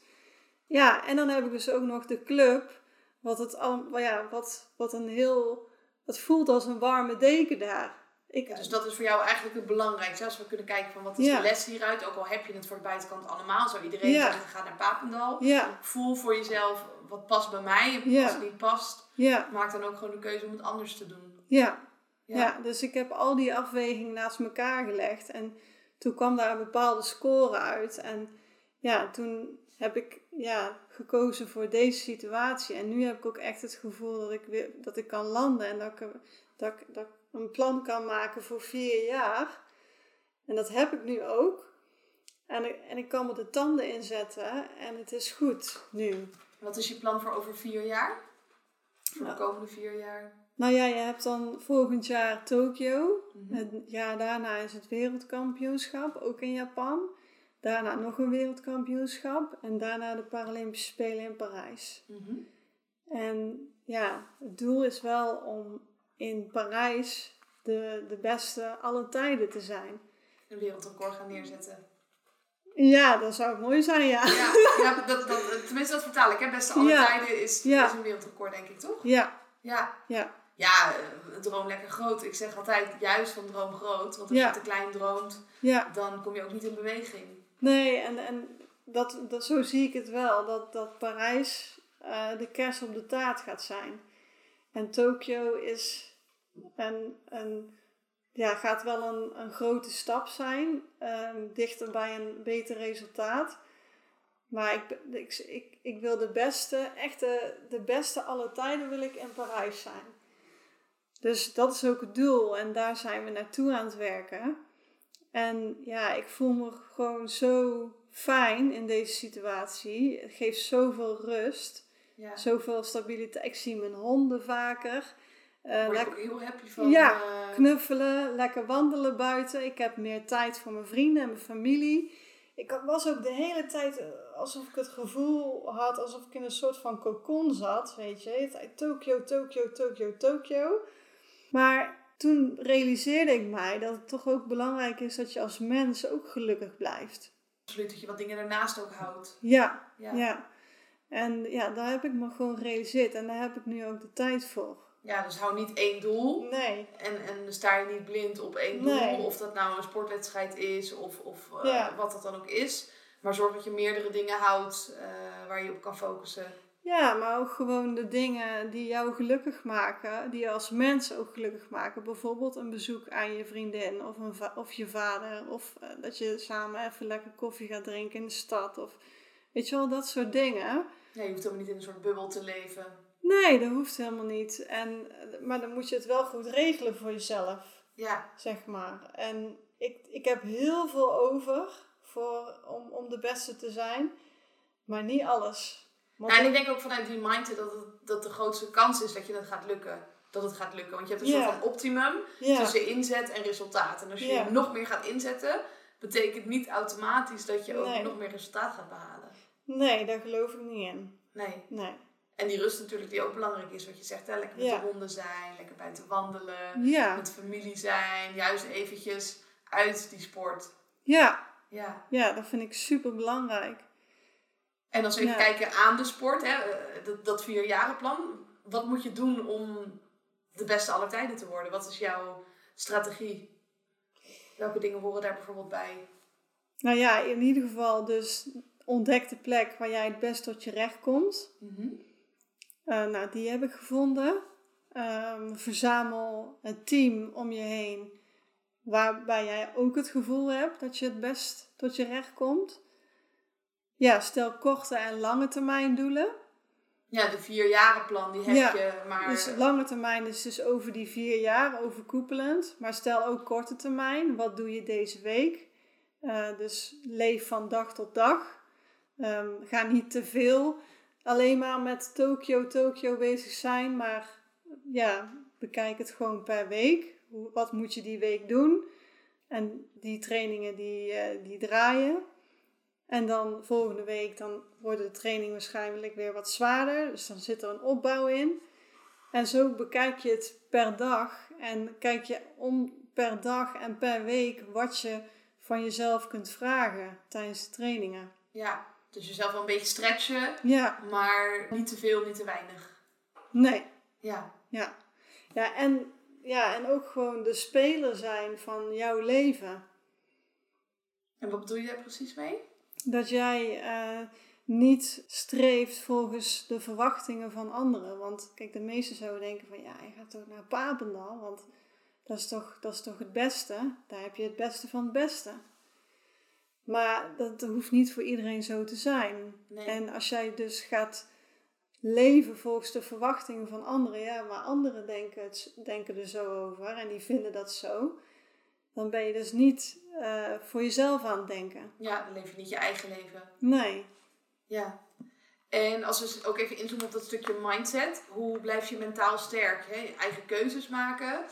Ja, en dan heb ik dus ook nog de club, wat, het al, ja, wat, wat een heel... Het voelt als een warme deken daar. Ik, Dus dat is voor jou eigenlijk het belangrijkste. Als we kunnen kijken van wat is Ja. de les hieruit. Ook al heb je het voor de buitenkant allemaal. Zou iedereen Ja. ga naar Papendal. ja, Voel voor jezelf wat past bij mij. Als het niet past, maak dan ook gewoon de keuze om het anders te doen. ja, Ja. Ja, dus ik heb al die afwegingen naast elkaar gelegd. En toen kwam daar een bepaalde score uit. En ja, toen heb ik ja, gekozen voor deze situatie. En nu heb ik ook echt het gevoel dat ik, weer, dat ik kan landen. En dat ik, dat, ik, dat ik een plan kan maken voor vier jaar. En dat heb ik nu ook. En ik, en ik kan me de tanden inzetten. En het is goed nu. Wat is je plan voor over vier jaar? Voor Nou. de komende vier jaar? Nou ja, je hebt dan volgend jaar Tokio. Mhm. Het jaar daarna is het wereldkampioenschap, ook in Japan. Daarna nog een wereldkampioenschap. En daarna de Paralympische Spelen in Parijs. Mhm. En ja, het doel is wel om in Parijs de, de beste alle tijden te zijn. Een wereldrecord gaan neerzetten. Ja, dat zou mooi zijn, ja. Ja, ja dat, dat, tenminste dat vertaal ik. Hè. Beste alle Ja. tijden is, Ja. is een wereldrecord, denk ik, toch? Ja, Ja. ja, Ja, droom lekker groot. Ik zeg altijd juist van droom groot. Want als je te klein droomt, dan kom je ook niet in beweging. Nee, en, en dat, dat, zo zie ik het wel. Dat, dat Parijs eh, de kers op de taart gaat zijn. En Tokio is een, een, ja, gaat wel een, een grote stap zijn. ehm, dichter bij een beter resultaat. Maar ik, ik, ik, ik wil de beste, echt de, de beste alle tijden wil ik in Parijs zijn. Dus dat is ook het doel. En daar zijn we naartoe aan het werken. En ja, ik voel me gewoon zo fijn in deze situatie. Het geeft zoveel rust, Ja. zoveel stabiliteit. Ik zie mijn honden vaker. Lek- ook heel happy van. Ja, eh, knuffelen, lekker wandelen buiten. Ik heb meer tijd voor mijn vrienden en mijn familie. Ik was ook de hele tijd eh, alsof ik het gevoel had alsof ik in een soort van cocon zat, weet je. Tokio, Tokio, Tokio, Tokio. Maar toen realiseerde ik mij dat het toch ook belangrijk is dat je als mens ook gelukkig blijft. absoluut dat je wat dingen ernaast ook houdt. Ja, Ja. ja. En ja, daar heb ik me gewoon gerealiseerd en daar heb ik nu ook de tijd voor. Ja, dus hou niet één doel. Nee, En, en sta je niet blind op één doel. Nee. Of dat nou een sportwedstrijd is of, of eh, Ja. wat dat dan ook is. Maar zorg dat je meerdere dingen houdt eh, waar je op kan focussen. Ja, maar ook gewoon de dingen die jou gelukkig maken, die je als mens ook gelukkig maken. Bijvoorbeeld een bezoek aan je vriendin of, een of je vader. Of eh, dat je samen even lekker koffie gaat drinken in de stad. Of weet je wel, dat soort dingen. Ja, je hoeft helemaal niet in een soort bubbel te leven. Nee, dat hoeft helemaal niet. En, eh, maar dan moet je het wel goed regelen voor jezelf, Ja, zeg maar. En ik, ik heb heel veel over voor, om, om de beste te zijn, maar niet alles. Want Nou, en ik denk ook vanuit die mindset dat, het, dat de grootste kans is dat je het gaat lukken. Dat het gaat lukken. Want je hebt een soort van optimum tussen inzet en resultaat. En als je nog meer gaat inzetten, betekent niet automatisch dat je ook Nee. nog meer resultaat gaat behalen. nee, daar geloof ik niet in. Nee. Nee. En die rust natuurlijk die ook belangrijk is. Wat je zegt, hè? lekker met de honden zijn, lekker buiten wandelen, Ja, met familie zijn. Juist eventjes uit die sport. ja, Ja. ja, dat vind ik super belangrijk. En als we even Ja. kijken aan de sport, hè? eh, dat, dat vierjarenplan. Wat moet je doen om de beste aller tijden te worden? Wat is jouw strategie? Welke dingen horen daar bijvoorbeeld bij? Nou ja, in ieder geval dus ontdek de plek waar jij het best tot je recht komt. Mhm. Eh, nou, die heb ik gevonden. Ehm, verzamel een team om je heen waarbij jij ook het gevoel hebt dat je het best tot je recht komt. Ja, stel korte en lange termijn doelen. Ja, de vierjarenplan, die heb Ja, je, maar... Dus lange termijn is dus over die vier jaar, overkoepelend. Maar stel ook korte termijn. Wat doe je deze week? Eh, dus leef van dag tot dag. Ehm, ga niet te veel alleen maar met Tokio, Tokio bezig zijn. Maar ja, bekijk het gewoon per week. Hoe, wat moet je die week doen? En die trainingen die, eh, die draaien. En dan volgende week dan wordt de training waarschijnlijk weer wat zwaarder. Dus dan zit er een opbouw in. En zo bekijk je het per dag. En kijk je om per dag en per week wat je van jezelf kunt vragen tijdens de trainingen. Ja, dus jezelf wel een beetje stretchen, Ja, maar niet te veel, niet te weinig. nee. Ja, Ja. Ja, en, ja, en ook gewoon de speler zijn van jouw leven. en wat bedoel je daar precies mee? Dat jij eh, niet streeft volgens de verwachtingen van anderen. Want kijk, de meesten zouden denken van ja, je gaat toch naar Papendal, want dat is toch, dat is toch het beste. Daar heb je het beste van het beste. Maar dat hoeft niet voor iedereen zo te zijn. Nee. En als jij dus gaat leven volgens de verwachtingen van anderen, ja, maar anderen denken, het, denken er zo over en die vinden dat zo, dan ben je dus niet eh, voor jezelf aan het denken. Ja, dan leef je niet je eigen leven. Nee. Ja. En als we ook even inzoomen op dat stukje mindset. Hoe blijf je mentaal sterk? Hè? Eigen keuzes maken.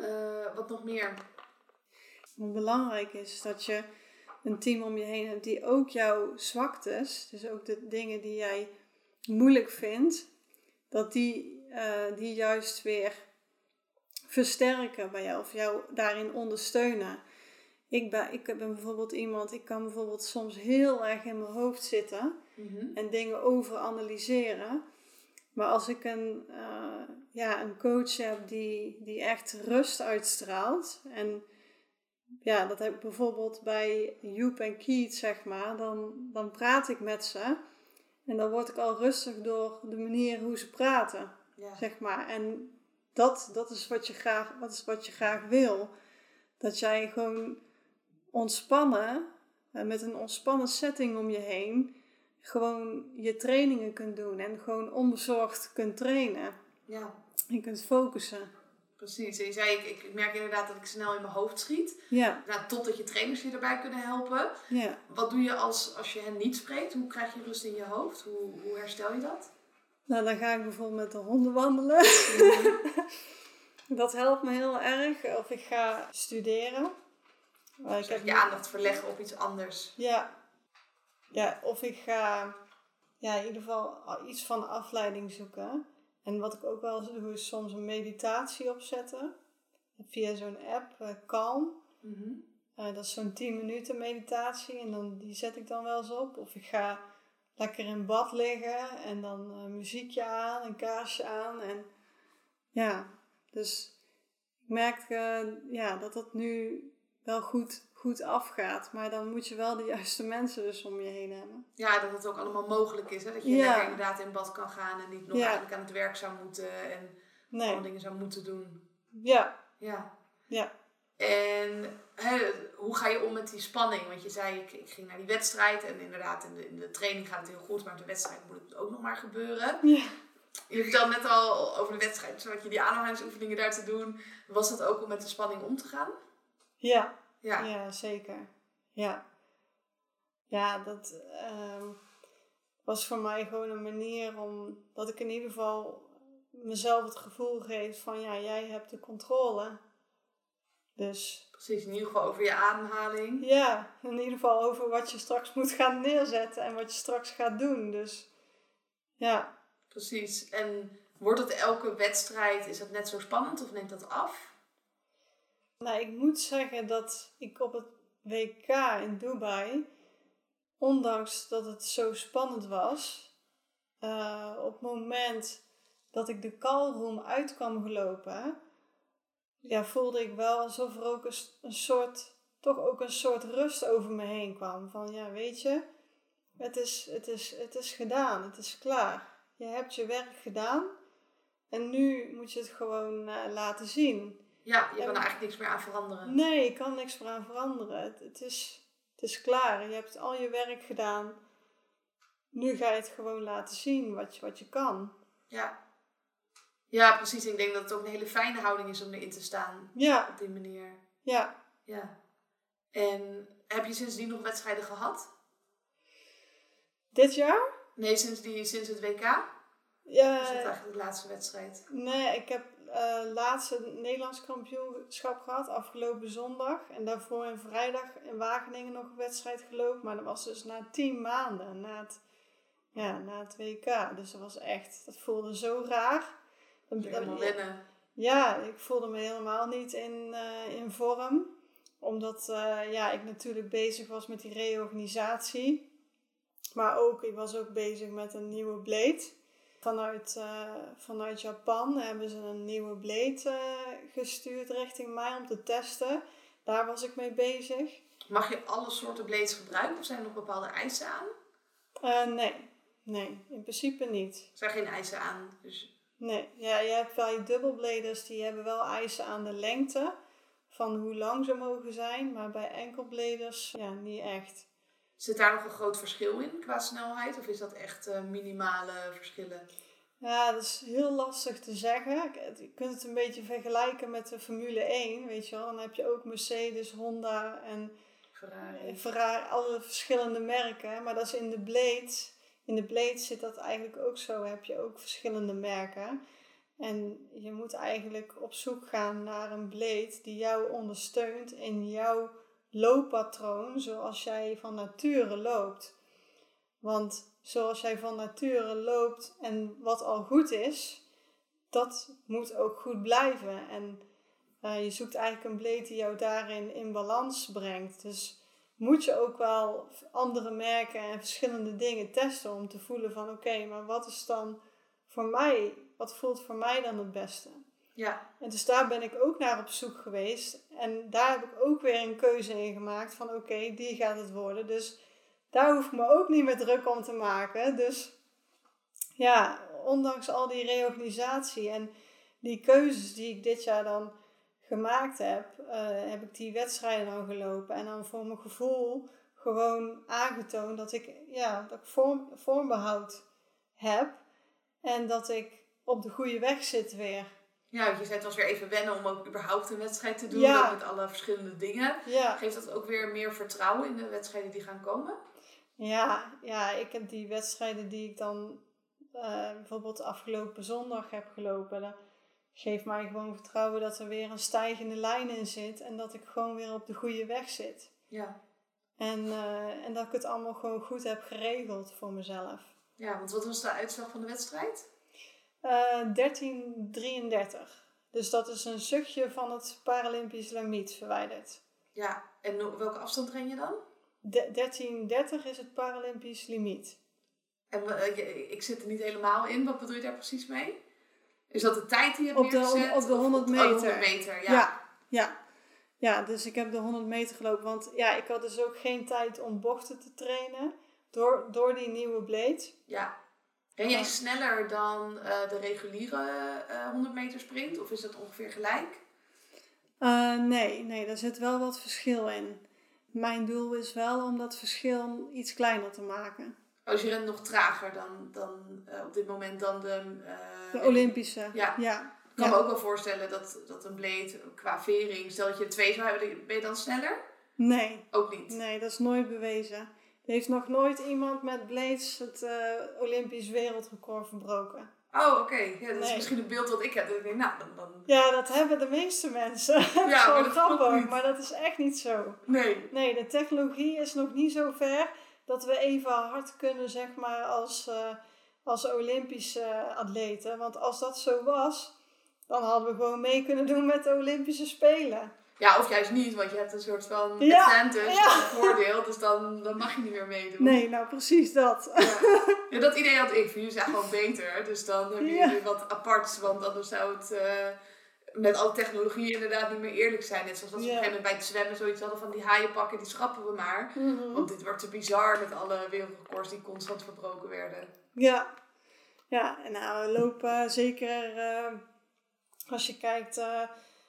Eh, wat nog meer? Wat belangrijk is, is dat je een team om je heen hebt die ook jouw zwaktes, dus ook de dingen die jij moeilijk vindt, dat die, eh, die juist weer versterken bij jou of jou daarin ondersteunen. Ik ben, ik ben bijvoorbeeld iemand, ik kan bijvoorbeeld soms heel erg in mijn hoofd zitten Mhm. en dingen overanalyseren. Maar als ik een, eh, ja, een coach heb die, die echt rust uitstraalt. En ja, dat heb ik bijvoorbeeld bij Joep en Keith, zeg maar. Dan, dan praat ik met ze. En dan word ik al rustig door de manier hoe ze praten, Ja. zeg maar. En dat, dat is wat je graag, wat is wat je graag wil. Dat jij gewoon ontspannen, eh, met een ontspannen setting om je heen, gewoon je trainingen kunt doen en gewoon onbezorgd kunt trainen. ja, Je kunt focussen. precies. En je zei, ik, ik merk inderdaad dat ik snel in mijn hoofd schiet. Ja, Nou, totdat je trainers je erbij kunnen helpen. ja. Wat doe je als, als je hen niet spreekt? Hoe krijg je rust in je hoofd? Hoe, hoe herstel je dat? Nou, dan ga ik bijvoorbeeld met de honden wandelen. Dat helpt me heel erg. Of ik ga studeren. Maar ik heb je aandacht verleggen op iets anders. Ja. ja, of ik ga ja, in ieder geval iets van afleiding zoeken. En wat ik ook wel eens doe, is soms een meditatie opzetten. Via zo'n app, eh, Calm. Mhm. Eh, dat is zo'n 10 minuten meditatie en dan, die zet ik dan wel eens op. Of ik ga lekker in bad liggen en dan eh, muziekje aan, een kaarsje aan. En ja, dus ik merk eh, ja, dat dat nu wel goed, goed afgaat. Maar dan moet je wel de juiste mensen dus om je heen hebben. Ja, dat het ook allemaal mogelijk is. Hè? Dat je Ja. lekker inderdaad in bad kan gaan en niet nog Ja. eigenlijk aan het werk zou moeten en Nee, dingen zou moeten doen. ja, Ja. ja. En hoe ga je om met die spanning? Want je zei, ik, ik ging naar die wedstrijd en inderdaad in de, in de training gaat het heel goed, maar op de wedstrijd moet het ook nog maar gebeuren. ja. Je vertelde net al over de wedstrijd, zodat je die aanhalingsoefeningen daar te doen. Was dat ook om met de spanning om te gaan? Ja, Ja. Ja, zeker. Ja. Ja, dat ehm, was voor mij gewoon een manier om dat ik in ieder geval mezelf het gevoel geef van ja, jij hebt de controle. Dus Precies, in ieder geval over je ademhaling. ja, in ieder geval over wat je straks moet gaan neerzetten en wat je straks gaat doen. Dus ja, Precies. En wordt het elke wedstrijd, is dat net zo spannend of neemt dat af? Nou, ik moet zeggen dat ik op het WK in Dubai, ondanks dat het zo spannend was, eh, op het moment dat ik de callroom uit kwam gelopen, ja, voelde ik wel alsof er ook een, soort, toch ook een soort rust over me heen kwam. Van ja, weet je, het is, het is, het is gedaan, het is klaar. Je hebt je werk gedaan en nu moet je het gewoon eh, laten zien. Ja, je kan er eigenlijk niks meer aan veranderen. Nee, ik kan niks meer aan veranderen. Het, het, is, het is klaar. Je hebt al je werk gedaan. Nu ga je het gewoon laten zien wat je, wat je kan. Ja. Ja, precies. Ik denk dat het ook een hele fijne houding is om erin te staan. Ja, Op die manier. ja. Ja. En heb je sindsdien nog wedstrijden gehad? Dit jaar? Nee, sinds, die, sinds het WK? Ja, Is dat eigenlijk de laatste wedstrijd? nee, ik heb eh laatste Nederlands kampioenschap gehad afgelopen zondag. En daarvoor in vrijdag in Wageningen nog een wedstrijd gelopen. Maar dat was dus na tien maanden, na het, ja, na het WK. Dus dat was echt, dat voelde zo raar. Helemaal wennen. Ja, ik voelde me helemaal niet in, eh, in vorm. Omdat eh, ja, ik natuurlijk bezig was met die reorganisatie. Maar ook, ik was ook bezig met een nieuwe blade. Vanuit, eh, vanuit Japan hebben ze een nieuwe blade gestuurd richting mij om te testen. Daar was ik mee bezig. Mag je alle soorten blades gebruiken of zijn er nog bepaalde eisen aan? Nee, nee, in principe niet. Er zijn geen eisen aan. Dus Nee, ja, je hebt wel je dubbelbladers, die hebben wel eisen aan de lengte van hoe lang ze mogen zijn, maar bij enkelbladers ja, niet echt. zit daar nog een groot verschil in qua snelheid? Of is dat echt eh, minimale verschillen? Ja, dat is heel lastig te zeggen. Je kunt het een beetje vergelijken met de Formule 1, weet je wel. Dan heb je ook Mercedes, Honda en Ferrari. Ferrari, alle verschillende merken. Maar dat is in de blades. In de blades zit dat eigenlijk ook zo. Heb je ook verschillende merken. En je moet eigenlijk op zoek gaan naar een blade die jou ondersteunt in jouw looppatroon zoals jij van nature loopt. Want zoals jij van nature loopt en wat al goed is, dat moet ook goed blijven. En eh, je zoekt eigenlijk een blade die jou daarin in balans brengt. Dus moet je ook wel andere merken en verschillende dingen testen om te voelen van oké, maar wat is dan voor mij, wat voelt voor mij dan het beste? Ja, En dus daar ben ik ook naar op zoek geweest. En daar heb ik ook weer een keuze in gemaakt van oké, die gaat het worden. Dus daar hoef ik me ook niet meer druk om te maken. Dus ja, ondanks al die reorganisatie en die keuzes die ik dit jaar dan gemaakt heb, eh, heb ik die wedstrijden dan gelopen. En dan voor mijn gevoel gewoon aangetoond dat ik, ja, dat ik vorm, vormbehoud heb. En dat ik op de goede weg zit weer. ja je zei het was weer even wennen om ook überhaupt een wedstrijd te doen. Ja. Met alle verschillende dingen. Ja. Geeft dat ook weer meer vertrouwen in de wedstrijden die gaan komen? Ja, ja, ik heb die wedstrijden die ik dan eh, bijvoorbeeld afgelopen zondag heb gelopen. Dan geeft mij gewoon vertrouwen dat er weer een stijgende lijn in zit en dat ik gewoon weer op de goede weg zit. Ja. En, eh, en dat ik het allemaal gewoon goed heb geregeld voor mezelf. Ja, want wat was de uitslag van de wedstrijd? Eh 1333. Dus dat is een zuchtje van het Paralympisch limiet verwijderd. Ja, en welke afstand ren je dan? De- 1330 is het Paralympisch limiet. En eh, ik zit er niet helemaal in. Wat bedoel je daar precies mee? Is dat de tijd die je Op hebt de- neergezet? op de Of 100 oh, de meter. 100 meter, ja. Ja, ja. Ja, dus ik heb de 100 meter gelopen. Want ja, ik had dus ook geen tijd om bochten te trainen. Door, door die nieuwe blade. Ja. Ren jij sneller dan eh, de reguliere eh 100 meter sprint? Of is dat ongeveer gelijk? Eh, nee, nee, daar zit wel wat verschil in. Mijn doel is wel om dat verschil iets kleiner te maken. Als je rent nog trager dan, dan eh, op dit moment dan de... eh, De Olympische. Ja. ja. Ik kan Ja. me ook wel voorstellen dat, dat een blade qua vering, stel dat je twee zou hebben, ben je dan sneller? Nee, Ook niet. nee, dat is nooit bewezen. Er heeft nog nooit iemand met blades het eh, Olympisch wereldrecord verbroken. Oh, oké. Ja, dat is misschien het beeld wat ik heb. Dat ik denk, nou, dan... dan... Ja, dat hebben de meeste mensen. dat is wel grappig, maar dat is echt niet zo. Nee. Nee, de technologie is nog niet zo ver dat we even hard kunnen, zeg maar, als, eh, als Olympische atleten. Want als dat zo was, dan hadden we gewoon mee kunnen doen met de Olympische Spelen. Ja, of juist niet, want je hebt een soort van Ja, ja. een voordeel. Dus dan, dan mag je niet meer meedoen. Nee, nou precies dat. Ja. Ja, dat idee had ik. Jullie zijn gewoon beter. Dus dan hebben jullie wat aparts. Want anders zou het eh, met alle technologie inderdaad niet meer eerlijk zijn. Net zoals dat we Ja. op een gegeven moment bij het zwemmen zoiets hadden van die haaienpakken, die schrappen we maar. Mhm. Want dit wordt te bizar met alle wereldrecords die constant verbroken werden. Ja, ja en nou, we lopen zeker, eh, als je kijkt, eh,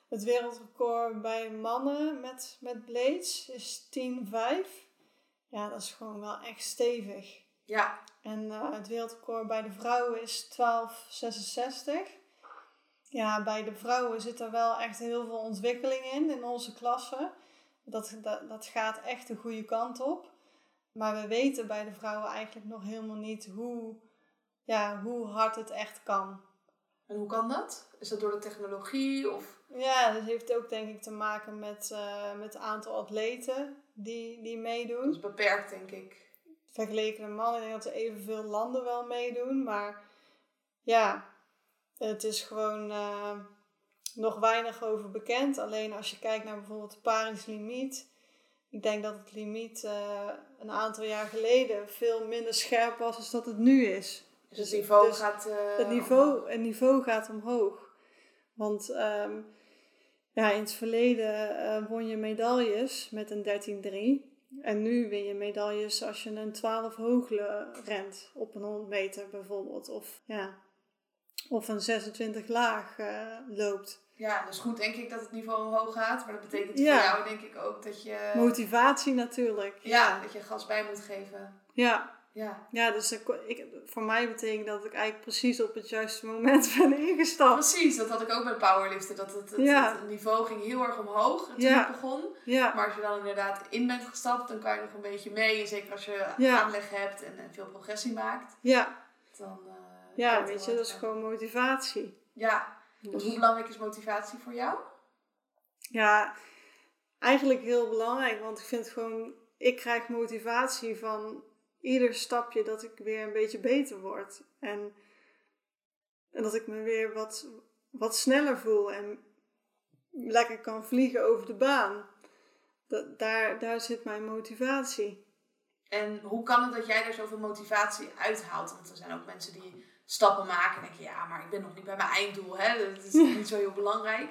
het wereldrecord bij mannen met, met blades is 10,5. Ja, dat is gewoon wel echt stevig. Ja, En eh, het wereldrecord bij de vrouwen is 12,66. Ja, bij de vrouwen zit er wel echt heel veel ontwikkeling in, in onze klasse. Dat, dat, dat gaat echt de goede kant op. Maar we weten bij de vrouwen eigenlijk nog helemaal niet hoe, ja, hoe hard het echt kan. en hoe kan dat? Is dat door de technologie? Of... Ja, dat heeft ook denk ik te maken met, eh, met het aantal atleten die, die meedoen. Dat is beperkt, denk ik. vergeleken met mannen. Ik denk dat er evenveel landen wel meedoen. Maar ja, het is gewoon eh, nog weinig over bekend. Alleen als je kijkt naar bijvoorbeeld het Paris limiet. Ik denk dat het limiet eh, een aantal jaar geleden veel minder scherp was dan dat het nu is. Dus het niveau Dus gaat... eh, Het niveau, het niveau gaat omhoog. Want ehm, ja, in het verleden won je medailles met een 13-3. En nu win je medailles als je een 12 hoogle rent op een 100 meter bijvoorbeeld. Of, ja, of een 26 laag eh, loopt. Ja, is goed denk ik dat het niveau omhoog gaat. Maar dat betekent Ja. voor jou denk ik ook dat je... Motivatie natuurlijk. ja, dat je gas bij moet geven. ja. Ja, Ja, dus ik, ik, voor mij betekent dat ik eigenlijk precies op het juiste moment ben ingestapt. precies. Dat had ik ook met powerliften. Dat het, het, Ja. het niveau ging heel erg omhoog toen het begon. Ja, Maar als je dan inderdaad in bent gestapt, dan kan je nog een beetje mee. Zeker als je aanleg hebt en, en veel progressie maakt. ja, Dan, eh, ja weet je, dat is gewoon motivatie. Ja, dus hoe belangrijk is motivatie voor jou? Ja, eigenlijk heel belangrijk, want ik vind gewoon, ik krijg motivatie van ieder stapje dat ik weer een beetje beter word. En, en dat ik me weer wat, wat sneller voel en lekker kan vliegen over de baan. Dat, daar, daar zit mijn motivatie. En hoe kan het dat jij er zoveel motivatie uithaalt? Want er zijn ook mensen die stappen maken en denken, ja, maar ik ben nog niet bij mijn einddoel. Hè? Dat is niet zo heel belangrijk.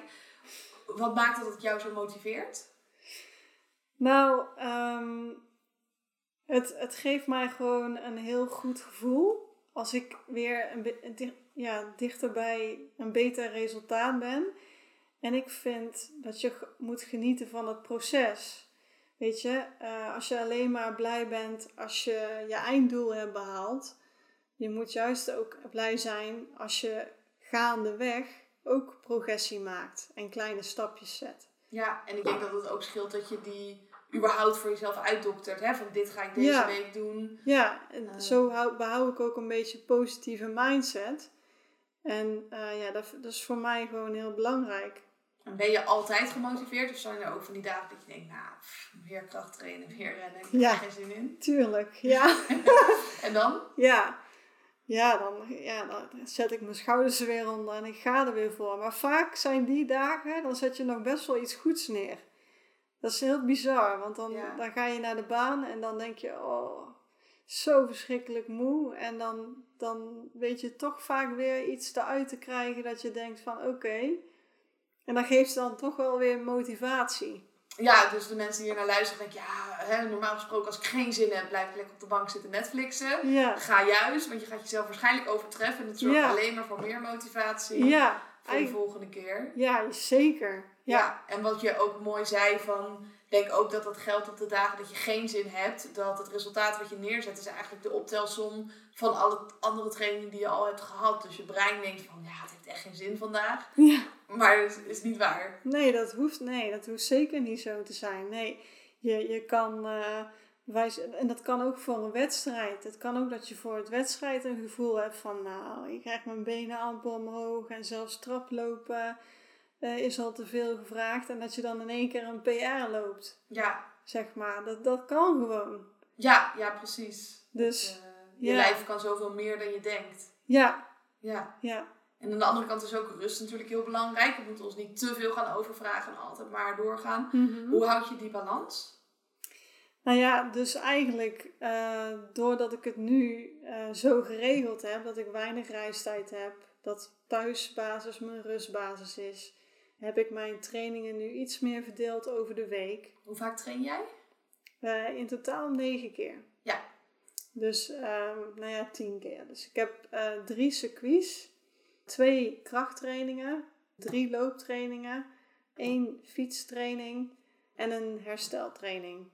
Wat maakt dat het jou zo motiveert? Nou, ehm, het, het geeft mij gewoon een heel goed gevoel als ik weer een ja, dichter bij een beter resultaat ben. En ik vind dat je moet genieten van het proces. Weet je, eh, als je alleen maar blij bent als je je einddoel hebt behaald. Je moet juist ook blij zijn als je gaandeweg ook progressie maakt en kleine stapjes zet. Ja, en ik denk dat het ook scheelt dat je die überhaupt voor jezelf uitdoktert. Hè? Van dit ga ik deze Ja. week doen. Ja, en Eh. zo hou, behoud ik ook een beetje positieve mindset. En eh, ja, dat, dat is voor mij gewoon heel belangrijk. En ben je altijd gemotiveerd? Of zijn er ook van die dagen dat je denkt, nou, pff, weer kracht trainen, weer rennen, ik heb Ja. geen zin in. Tuurlijk, ja. En dan? ja. Ja, dan, ja, dan zet ik mijn schouders er weer onder en ik ga er weer voor. Maar vaak zijn die dagen, dan zet je nog best wel iets goeds neer. Dat is heel bizar, want dan, Ja. dan ga je naar de baan en dan denk je, oh, zo verschrikkelijk moe. En dan, dan weet je toch vaak weer iets eruit te krijgen dat je denkt van, oké. En dat geeft dan toch wel weer motivatie. Ja, dus de mensen die hier naar luisteren denken, ja, hè, normaal gesproken als ik geen zin heb, blijf ik lekker op de bank zitten Netflixen. Ja, Ga juist, want je gaat jezelf waarschijnlijk overtreffen en het zorgt Ja. alleen maar voor meer motivatie ja, voor de volgende keer. ja zeker. Ja. Ja, en wat je ook mooi zei van, denk ook dat dat geldt op de dagen dat je geen zin hebt, dat het resultaat wat je neerzet is eigenlijk de optelsom van alle andere trainingen die je al hebt gehad. Dus je brein denkt van, ja, het heeft echt geen zin vandaag. Maar het is niet waar. Nee, dat hoeft, nee, dat hoeft zeker niet zo te zijn. Nee, je, je kan, wijs, en dat kan ook voor een wedstrijd. Het kan ook dat je voor het wedstrijd een gevoel hebt van, nou, ik krijg mijn benen amper omhoog en zelfs traplopen eh, is al te veel gevraagd. En dat je dan in één keer een PR loopt, Ja, zeg maar. Dat, dat kan gewoon. ja, ja precies. Dus, Dat, eh, je ja. lijf kan zoveel meer dan je denkt. ja, Ja. ja, En aan de andere kant is ook rust natuurlijk heel belangrijk. We moeten ons niet te veel gaan overvragen en altijd maar doorgaan. Mhm. Hoe houd je die balans? Nou ja, dus eigenlijk eh, doordat ik het nu eh, zo geregeld heb, dat ik weinig reistijd heb, dat thuisbasis mijn rustbasis is, heb ik mijn trainingen nu iets meer verdeeld over de week. Hoe vaak train jij? Eh, in totaal negen keer. Ja. Dus, ehm, nou ja, tien keer. Dus ik heb drie circuits, twee krachttrainingen, drie looptrainingen, één fietstraining en een hersteltraining.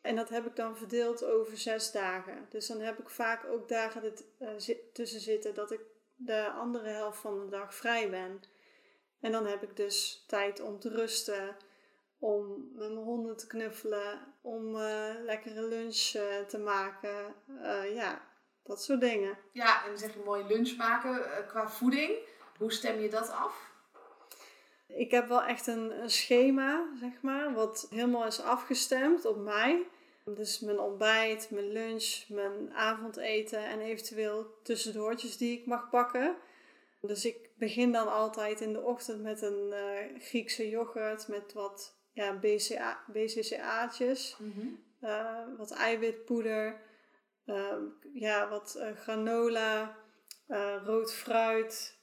En dat heb ik dan verdeeld over zes dagen. Dus dan heb ik vaak ook dagen dat, eh, tussen zitten dat ik de andere helft van de dag vrij ben. En dan heb ik dus tijd om te rusten, om met mijn honden te knuffelen, om eh, lekkere lunch eh, te maken. Ja, dat soort dingen. Ja, en dan zeg je mooi lunch maken eh, qua voeding. Hoe stem je dat af? Ik heb wel echt een, een schema, zeg maar, wat helemaal is afgestemd op mij. Dus mijn ontbijt, mijn lunch, mijn avondeten en eventueel tussendoortjes die ik mag pakken. Dus ik begin dan altijd in de ochtend met een eh, Griekse yoghurt met wat ja, BCA, BCCA'tjes, eh, wat eiwitpoeder, eh, ja, wat eh, granola, eh, rood fruit,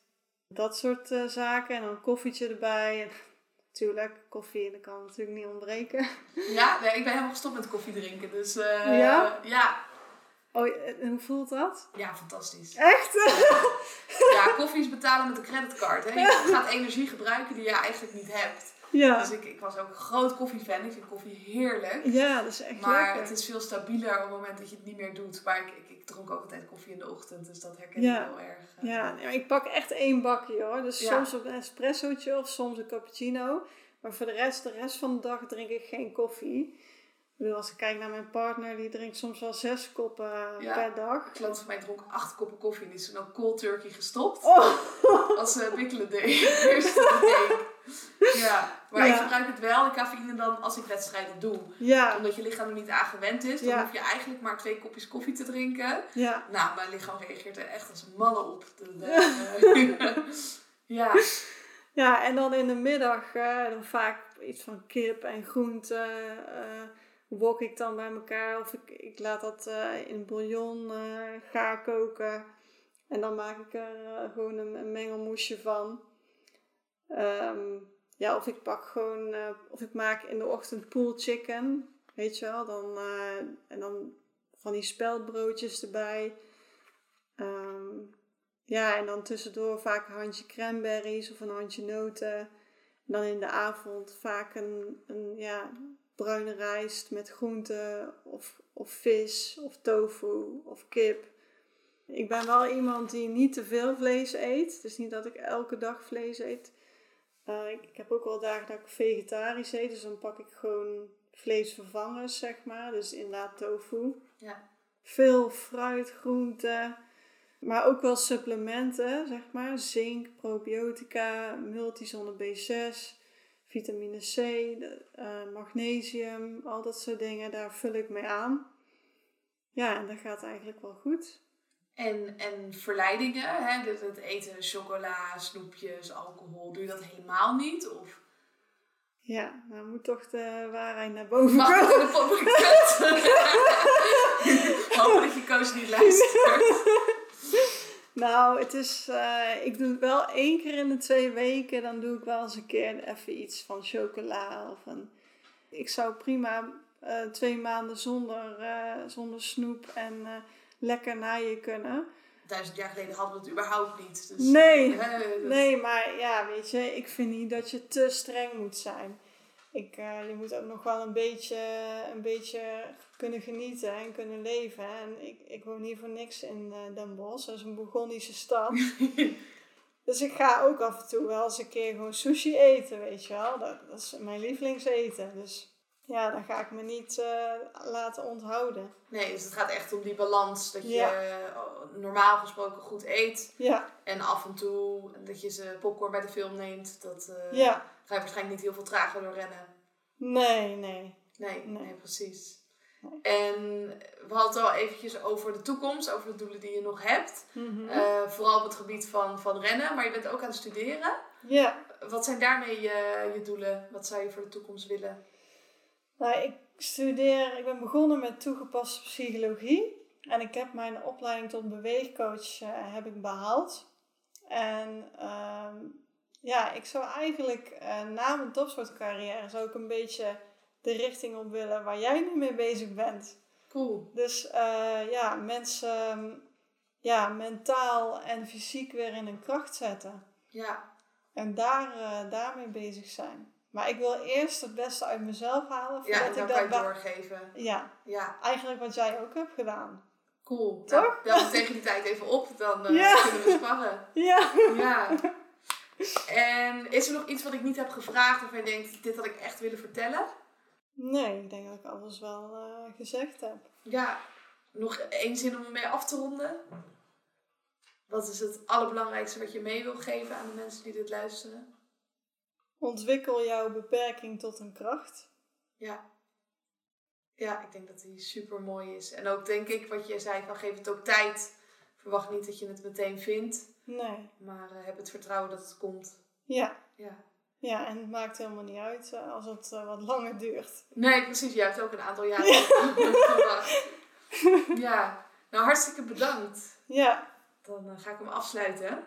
dat soort eh, zaken. En dan een koffietje erbij. En, natuurlijk, koffie, dat kan natuurlijk niet ontbreken. Ja, nee, ik ben helemaal gestopt met koffie drinken. Dus Ja? ja, Oh, en hoe voelt dat? ja, fantastisch. Echt? Ja, koffie is betalen met een creditcard. Hè? Je gaat energie gebruiken die je eigenlijk niet hebt. Ja. Dus ik, ik was ook een groot koffiefan. Ik vind koffie heerlijk. Ja, dat is echt Maar lekker. het is veel stabieler op het moment dat je het niet meer doet. Maar ik, ik, ik dronk ook altijd koffie in de ochtend. Dus dat herken Ja. ik heel erg. Ja, maar ik pak echt één bakje hoor. Dus Ja. soms een espressootje of soms een cappuccino. Maar voor de rest, de rest van de dag drink ik geen koffie. Ik bedoel, als ik kijk naar mijn partner, die drinkt soms wel zes koppen Ja. per dag. Een klant van mij dronk acht koppen koffie en die is ook cold turkey gestopt. Oh, Als ze wikkelen deed. Ja, maar ik gebruik het wel, de cafeïne dan, als ik wedstrijden doe. ja, Omdat je lichaam er niet aan gewend is, dan hoef je eigenlijk maar twee kopjes koffie te drinken. ja. Nou, mijn lichaam reageert er echt als malle op. Ja, Ja, en dan in de middag, eh, dan vaak iets van kip en groente. Wok ik dan bij elkaar. Of ik, ik laat dat eh, in bouillon eh gaar koken. En dan maak ik er eh, gewoon een, een mengelmoesje van. Ehm, ja, of ik pak gewoon, of ik maak in de ochtend pool chicken. Weet je wel, dan, en dan van die speldbroodjes erbij. Ehm, ja, en dan tussendoor vaak een handje cranberries of een handje noten. En dan in de avond vaak een, een ja, bruine rijst met groenten of, of vis of tofu of kip. Ik ben wel iemand die niet te veel vlees eet. Is niet dat ik elke dag vlees eet. Eh, ik, ik heb ook wel dagen dat ik vegetarisch eet. Dus dan pak ik gewoon vleesvervangers, zeg maar. Dus inderdaad tofu. ja. Veel fruit, groenten. Maar ook wel supplementen, zeg maar. Zink, probiotica, multizone B6, vitamine C, eh, magnesium, al dat soort dingen. Daar vul ik mee aan. Ja, en dat gaat eigenlijk wel goed. En, en verleidingen, hè? Het eten chocola, snoepjes, alcohol, doe je dat helemaal niet? Of Ja, dan moet toch de waarheid naar boven mag komen. Hoop dat je Koos niet luistert. Nou, het is, eh, ik doe het wel één keer in de twee weken. Dan doe ik wel eens een keer even iets van chocola. Of een, ik zou prima eh, twee maanden zonder, eh, zonder snoep en lekker naaien kunnen. Duizend jaar geleden hadden we het überhaupt niet. Dus, Nee, dat- Nee, maar ja, weet je, ik vind niet dat je te streng moet zijn. Ik, eh, je moet ook nog wel een beetje, een beetje kunnen genieten en kunnen leven. En ik, ik woon hier voor niks in eh, Den Bosch, dat is een Bourgondische stad. dus ik ga ook af en toe wel eens een keer gewoon sushi eten, weet je wel. Dat, dat is mijn lievelingseten. Dus ja, dan ga ik me niet eh, laten onthouden. Nee, dus het gaat echt om die balans. Dat je Ja. eh, normaal gesproken goed eet. Ja, En af en toe dat je ze popcorn bij de film neemt. Dat eh, ja. ga je waarschijnlijk niet heel veel trager door rennen. Nee, nee. Nee, nee. Nee. precies. Nee. En we hadden het al eventjes over de toekomst. Over de doelen die je nog hebt. Mhm. Eh, vooral op het gebied van, van rennen. Maar je bent ook aan het studeren. ja. Wat zijn daarmee je, je doelen? Wat zou je voor de toekomst willen? Nou, ik studeer, ik ben begonnen met toegepaste psychologie. En ik heb mijn opleiding tot beweegcoach eh, heb ik behaald. En ehm, ja, ik zou eigenlijk eh, na mijn topsportcarrière zou ik een beetje de richting op willen waar jij nu mee bezig bent. Cool. Dus eh, ja, mensen ehm, ja, mentaal en fysiek weer in hun kracht zetten. Ja, En daar, daarmee bezig zijn. Maar ik wil eerst het beste uit mezelf halen ja en voordat dan ik kan je dat... het ba- doorgeven. Ja, Ja, eigenlijk wat jij ook hebt gedaan. cool. Toch? Nou, bel me tegen die tijd even op, dan eh, Ja. kunnen we sparren. Ja. Ja. En is er nog iets wat ik niet heb gevraagd waarvan je denkt, dit had ik echt willen vertellen? Nee, ik denk dat ik alles wel eh, gezegd heb. Ja, nog één zin om ermee af te ronden. Wat is het allerbelangrijkste wat je mee wil geven aan de mensen die dit luisteren? Ontwikkel jouw beperking tot een kracht. Ja. Ja, ik denk dat die super mooi is. En ook denk ik wat je zei, van geef het ook tijd. Verwacht niet dat je het meteen vindt. Nee. Maar eh, heb het vertrouwen dat het komt. Ja. Ja. Ja, en het maakt helemaal niet uit eh, als het eh, wat langer duurt. Nee, precies. Jij hebt ook een aantal jaren gewacht. Ja. Nou, hartstikke bedankt. Ja. Dan ga ik hem afsluiten.